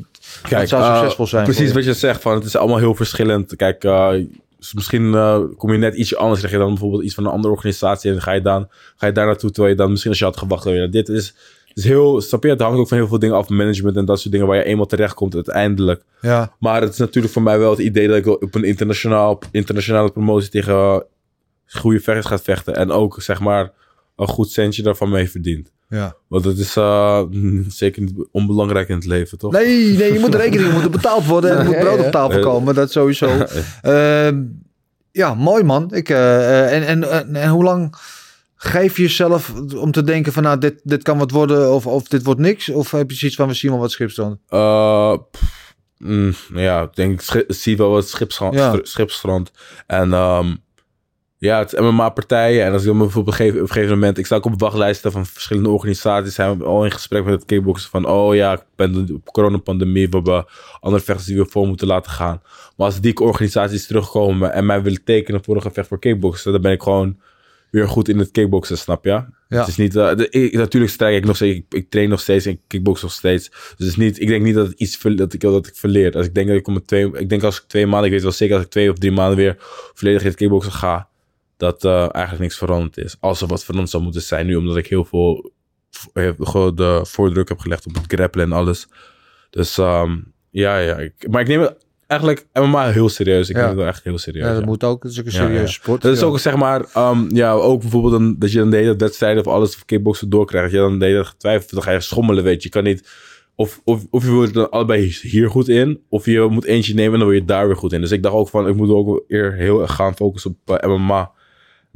wat zou eh, succesvol zijn? Precies wat je zegt, van, het is allemaal heel verschillend. Kijk, eh, s- misschien eh, kom je net ietsje anders. Zeg je dan bijvoorbeeld iets van een andere organisatie. En ga je, dan, ga je daar naartoe. Terwijl je dan misschien als je had gewacht. dan weer naar dit is, het is heel, snap je? Het hangt ook van heel veel dingen af. Management en dat soort dingen waar je eenmaal terecht komt uiteindelijk. Ja, Maar het is natuurlijk voor mij wel het idee dat ik op een internationaal, internationale promotie tegen goede vechters ga vechten. En ook zeg maar een goed centje daarvan mee verdient. Ja. Want het is eh, zeker niet onbelangrijk in het leven, toch? Nee, nee, je moet rekening moeten betaald worden en er moet brood op tafel komen. Dat sowieso. Ehm, ja, mooi man. Ik, eh, eh, en, en, en, en hoe lang geef je jezelf om te denken van nou, dit, dit kan wat worden of, of dit wordt niks? Of heb je zoiets van we zien wel wat schipstrand? Eh, mm, ja, ik denk, ik zie wel wat schipstrand. Ja. schipstrand. En ehm, ja, het is MMA-partijen. En als ik dan bijvoorbeeld op een gegeven, op een gegeven moment... Ik sta ook op wachtlijsten van verschillende organisaties. Zijn we al in gesprek met het kickboksen van... Oh ja, ik ben de coronapandemie. We hebben andere vechters die we voor moeten laten gaan. Maar als die organisaties terugkomen en mij willen tekenen voor een gevecht voor kickboksen... Dan ben ik gewoon weer goed in het kickboksen, snap je? Ja. Het is niet... eh, de- ik, natuurlijk strijk ik nog steeds... Ik, ik train nog steeds en ik kickbox nog steeds. Dus het is niet... Ik denk niet dat het iets dat ik, dat ik verleer. Als ik denk dat ik om twee... Ik denk als ik twee maanden... Ik weet wel zeker als ik twee of drie maanden weer volledig in het kickboksen ga... Dat eh, eigenlijk niks veranderd is. Als er wat veranderd zou moeten zijn nu. Omdat ik heel veel... Gewoon de voordruk heb gelegd op het grappelen en alles. Dus ehm, ja, ja. Ik, maar ik neem het eigenlijk MMA heel serieus. Ik Ja. neem het wel echt heel serieus. Ja, dat ja. moet ook. Dat is ook een serieuze ja. sport. Dat is ook zeg maar, ehm, ja, ook bijvoorbeeld een, dat je dan de hele wedstrijd of alles of kickboksen doorkrijgt. Dat je dan de hele getwijfeld, dan ga je schommelen, weet je. Je kan niet, of, of, of je wordt er allebei hier goed in, of je moet eentje nemen en dan word je daar weer goed in. Dus ik dacht ook van, ik moet ook weer heel erg gaan focussen op eh, MMA.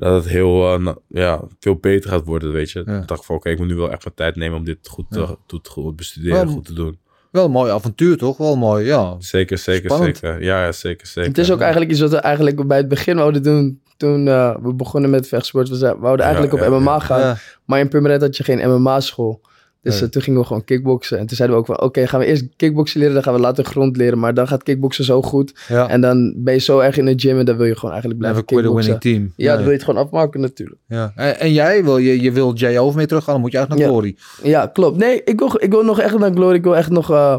Dat het heel, eh, na- ja, veel beter gaat worden, weet je. Ja. Ik dacht van, oké, ik moet nu wel echt mijn tijd nemen om dit goed te, Ja. goed, goed bestuderen, Wel, goed te doen. Wel een mooi avontuur, toch? Wel mooi, ja. Zeker, zeker, Spannend. zeker. Ja, ja, zeker, zeker. Het is ook eigenlijk iets wat we eigenlijk bij het begin wouden doen. Toen eh, we begonnen met vechtsport. We, zei- we wouden eigenlijk Ja, op MMA ja. gaan. Ja. Maar in Purmerend had je geen MMA-school. Dus eh, toen gingen we gewoon kickboksen. En toen zeiden we ook van, oké, gaan we eerst kickboksen leren. Dan gaan we later grond leren. Maar dan gaat kickboksen zo goed. ja. En dan ben je zo erg in de gym. En dan wil je gewoon eigenlijk blijven Never kickboksen. winning team. Ja, dan wil je het gewoon afmaken natuurlijk. ja. En, en jij, wil je, je wil Jay over mee teruggaan, dan moet je eigenlijk naar. Glory. Ja, klopt. Nee, ik wil, ik wil nog echt naar Glory. Ik wil echt nog... eh,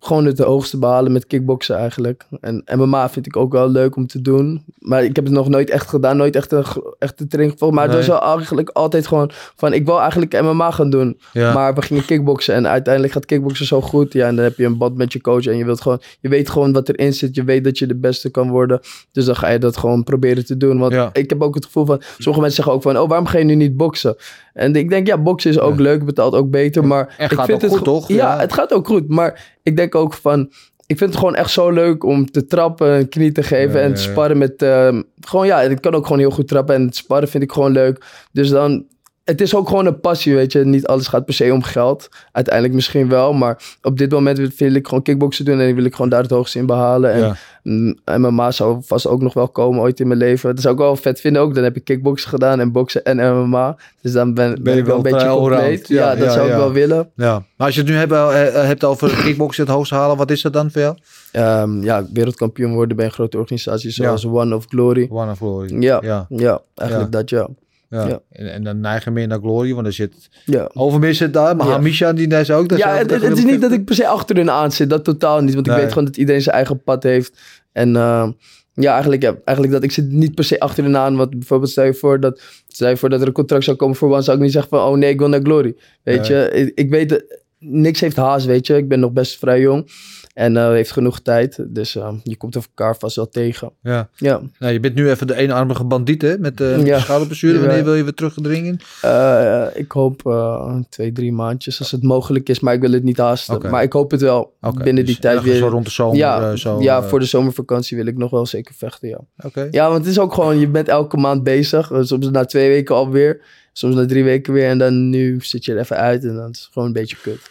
gewoon het hoogste behalen met kickboksen eigenlijk. En MMA vind ik ook wel leuk om te doen. Maar ik heb het nog nooit echt gedaan. Nooit echt een, echt een training gevolgd. Maar het was wel eigenlijk altijd gewoon van... Ik wil eigenlijk MMA gaan doen. Ja. Maar we gingen kickboksen. En uiteindelijk gaat kickboksen zo goed. Ja, en dan heb je een band met je coach. En je, wilt gewoon, je weet gewoon wat erin zit. Je weet dat je de beste kan worden. Dus dan ga je dat gewoon proberen te doen. Want Ja. ik heb ook het gevoel van... Sommige mensen zeggen ook van... Oh, waarom ga je nu niet boksen? En ik denk, ja, boksen is ook leuk. Betaalt ook beter. Maar En ik gaat vind ook het goed, go- toch? Ja, Ja. het gaat ook goed. Maar ik denk ook van... Ik vind het gewoon echt zo leuk om te trappen, een knie te geven Ja, en te sparren met... ehm, gewoon ja, ik kan ook gewoon heel goed trappen en het sparren vind ik gewoon leuk. Dus dan... Het is ook gewoon een passie, weet je. Niet alles gaat per se om geld. Uiteindelijk misschien wel, maar op dit moment wil ik gewoon kickboksen doen en wil ik gewoon daar het hoogste in behalen. En Ja. mm, MMA zou vast ook nog wel komen ooit in mijn leven. Dat zou ik wel vet vinden ook. Dan heb ik kickboksen gedaan en boksen en MMA. Dus dan ben, ben, ik wel een beetje compleet. Ja, Ja, dat ja, zou ik wel willen. Ja. Maar als je het nu hebt, eh, hebt over kickboksen het hoogste halen, wat is dat dan voor jou? Ehm, ja, wereldkampioen worden bij een grote organisatie zoals One of Glory. One of Glory. Ja. ja. eigenlijk dat ja. Ja. En, en dan neig je meer naar Glory, want er zit ja. Overmeer zit daar, maar Ja. Hamisha die daar is ook. daar Ja, het, daar het, het is niet dat ik per se achter hun aan zit. Dat totaal niet. Want ik weet gewoon dat iedereen zijn eigen pad heeft. En eh, ja, eigenlijk, ja, eigenlijk dat ik zit niet per se achter hun aan. Want bijvoorbeeld stel je voor dat, stel je voor dat er een contract zou komen voor One. Zou ik niet zeggen van, oh nee, ik wil naar Glory. Weet Nee. je, ik, ik weet, niks heeft haast, weet je. Ik ben nog best vrij jong. En eh, heeft genoeg tijd. Dus eh, je komt elkaar vast wel tegen. Ja. Ja. Nou, je bent nu even de eenarmige bandiet, hè? Met de Ja. schouderblessure. Ja. Wanneer wil je weer terug de ring in? Eh, ik hoop eh, twee, drie maandjes als het mogelijk is. Maar ik wil het niet haasten. Maar ik hoop het wel binnen die dus tijd ergens weer. Zo rond de zomer. ja, eh, zo, ja, eh, voor de zomervakantie wil ik nog wel zeker vechten, ja. Oké. Ja, want het is ook gewoon, je bent elke maand bezig. Eh, Soms na twee weken alweer. Soms na drie weken weer. En dan nu zit je er even uit en dan is het gewoon een beetje kut.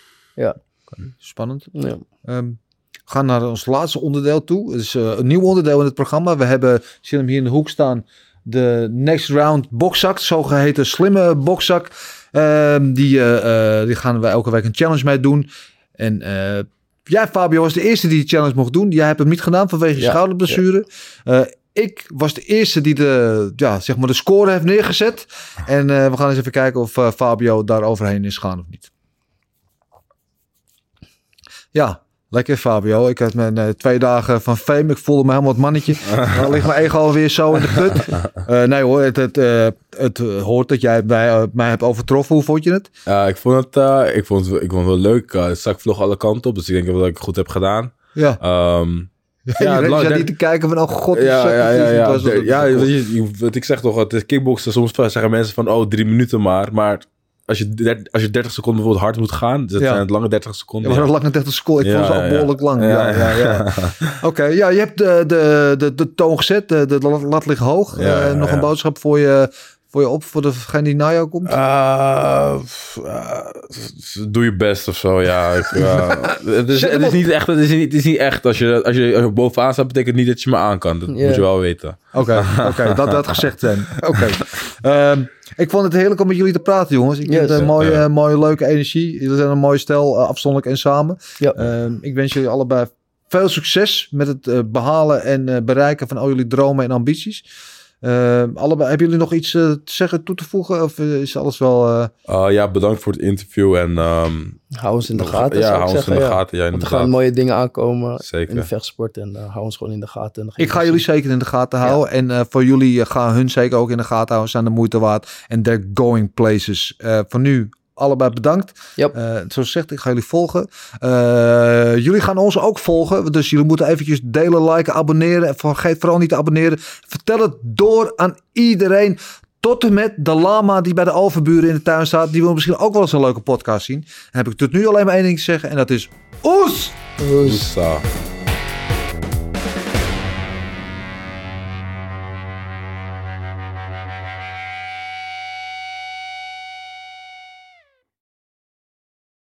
Spannend. Ja. Ehm, gaan naar ons laatste onderdeel toe. Het is eh, een nieuw onderdeel in het programma. We hebben, zie hem hier in de hoek staan, de Next Round boxzak. Zogeheten slimme boxzak. Ehm, die, eh, eh, die gaan we elke week een challenge mee doen. En jij, Fabio, was de eerste die de challenge mocht doen. Jij hebt het niet gedaan vanwege je Ja, schouderblessure. Ik was de eerste die de, ja, zeg maar de score heeft neergezet. En we gaan eens even kijken of Fabio daar overheen is gegaan of niet. Ja, lekker Fabio. Ik had mijn eh, twee dagen van fame. Ik voelde me helemaal het mannetje. Dan ligt mijn ego alweer zo in de put. Eh, nee hoor, het, het, eh, het hoort dat jij mij, eh, mij hebt overtroffen. Hoe vond je het? Ja, ik vond het, ik vond het, ik vond het wel leuk. Het zak vloog alle kanten op, dus ik denk wel dat ik het goed heb gedaan. Ja. Ehm, Ja, Ja, je niet te kijken van, oh god, ja, zak, ja, ja, ja. wat ik zeg toch, het kickboksen. Soms zeggen mensen van, oh, drie minuten maar. Maar als je, als je 30 seconden bijvoorbeeld hard moet gaan, dus dat Ja. zijn het lange 30 Ja, seconden. maar ja. net echt een school. Ik Ja, vond ze ja. behoorlijk lang. Ja, ja, ja. Oké, ja, je hebt de, de, de, de toon gezet. De, de lat- ligt hoog. Eh, nog een boodschap voor je, voor je op, voor degene die na jou komt. Pff, ah, doe je best of zo, ja. Ik, eh, het, is, het, is niet echt, het, is niet, het is niet echt. Als je, als, je, als je bovenaan staat, betekent niet dat je me aan kan. Dat moet je wel weten. Oké, oké, dat dat gezegd zijn. Oké. Ehm, ik vond het heerlijk om met jullie te praten, jongens. Ik vind het een mooie, mooie, leuke energie. Jullie zijn een mooie stel, eh, afzonderlijk en samen. Ja. Ehm, ik wens jullie allebei veel succes met het eh, behalen en eh, bereiken van al jullie dromen en ambities. Ehm, allebei, hebben jullie nog iets eh, te zeggen, toe te voegen? Of eh, is alles wel... eh, Uh, ja, bedankt voor het interview. En ehm, Hou ons in de gaten, ja, hou ons in de ja. gaten. Ja, Want er gaan mooie dingen aankomen Zeker. in de vechtsport. En eh, hou ons gewoon in de gaten. En Ik ga jullie zeker in de gaten houden. En eh, voor jullie eh, gaan hun zeker ook in de gaten houden. Zijn de moeite waard. En they're going places. Eh, voor nu allebei bedankt. Yep. Eh, zoals gezegd, ik ga jullie volgen. Eh, jullie gaan ons ook volgen. Dus jullie moeten eventjes delen, liken, abonneren. En vergeet vooral niet te abonneren. Vertel het door aan iedereen. Tot en met de lama die bij de overburen in de tuin staat. Die wil misschien ook wel eens een leuke podcast zien. Dan heb ik tot nu alleen maar één ding te zeggen. En dat is... Oes! Oes.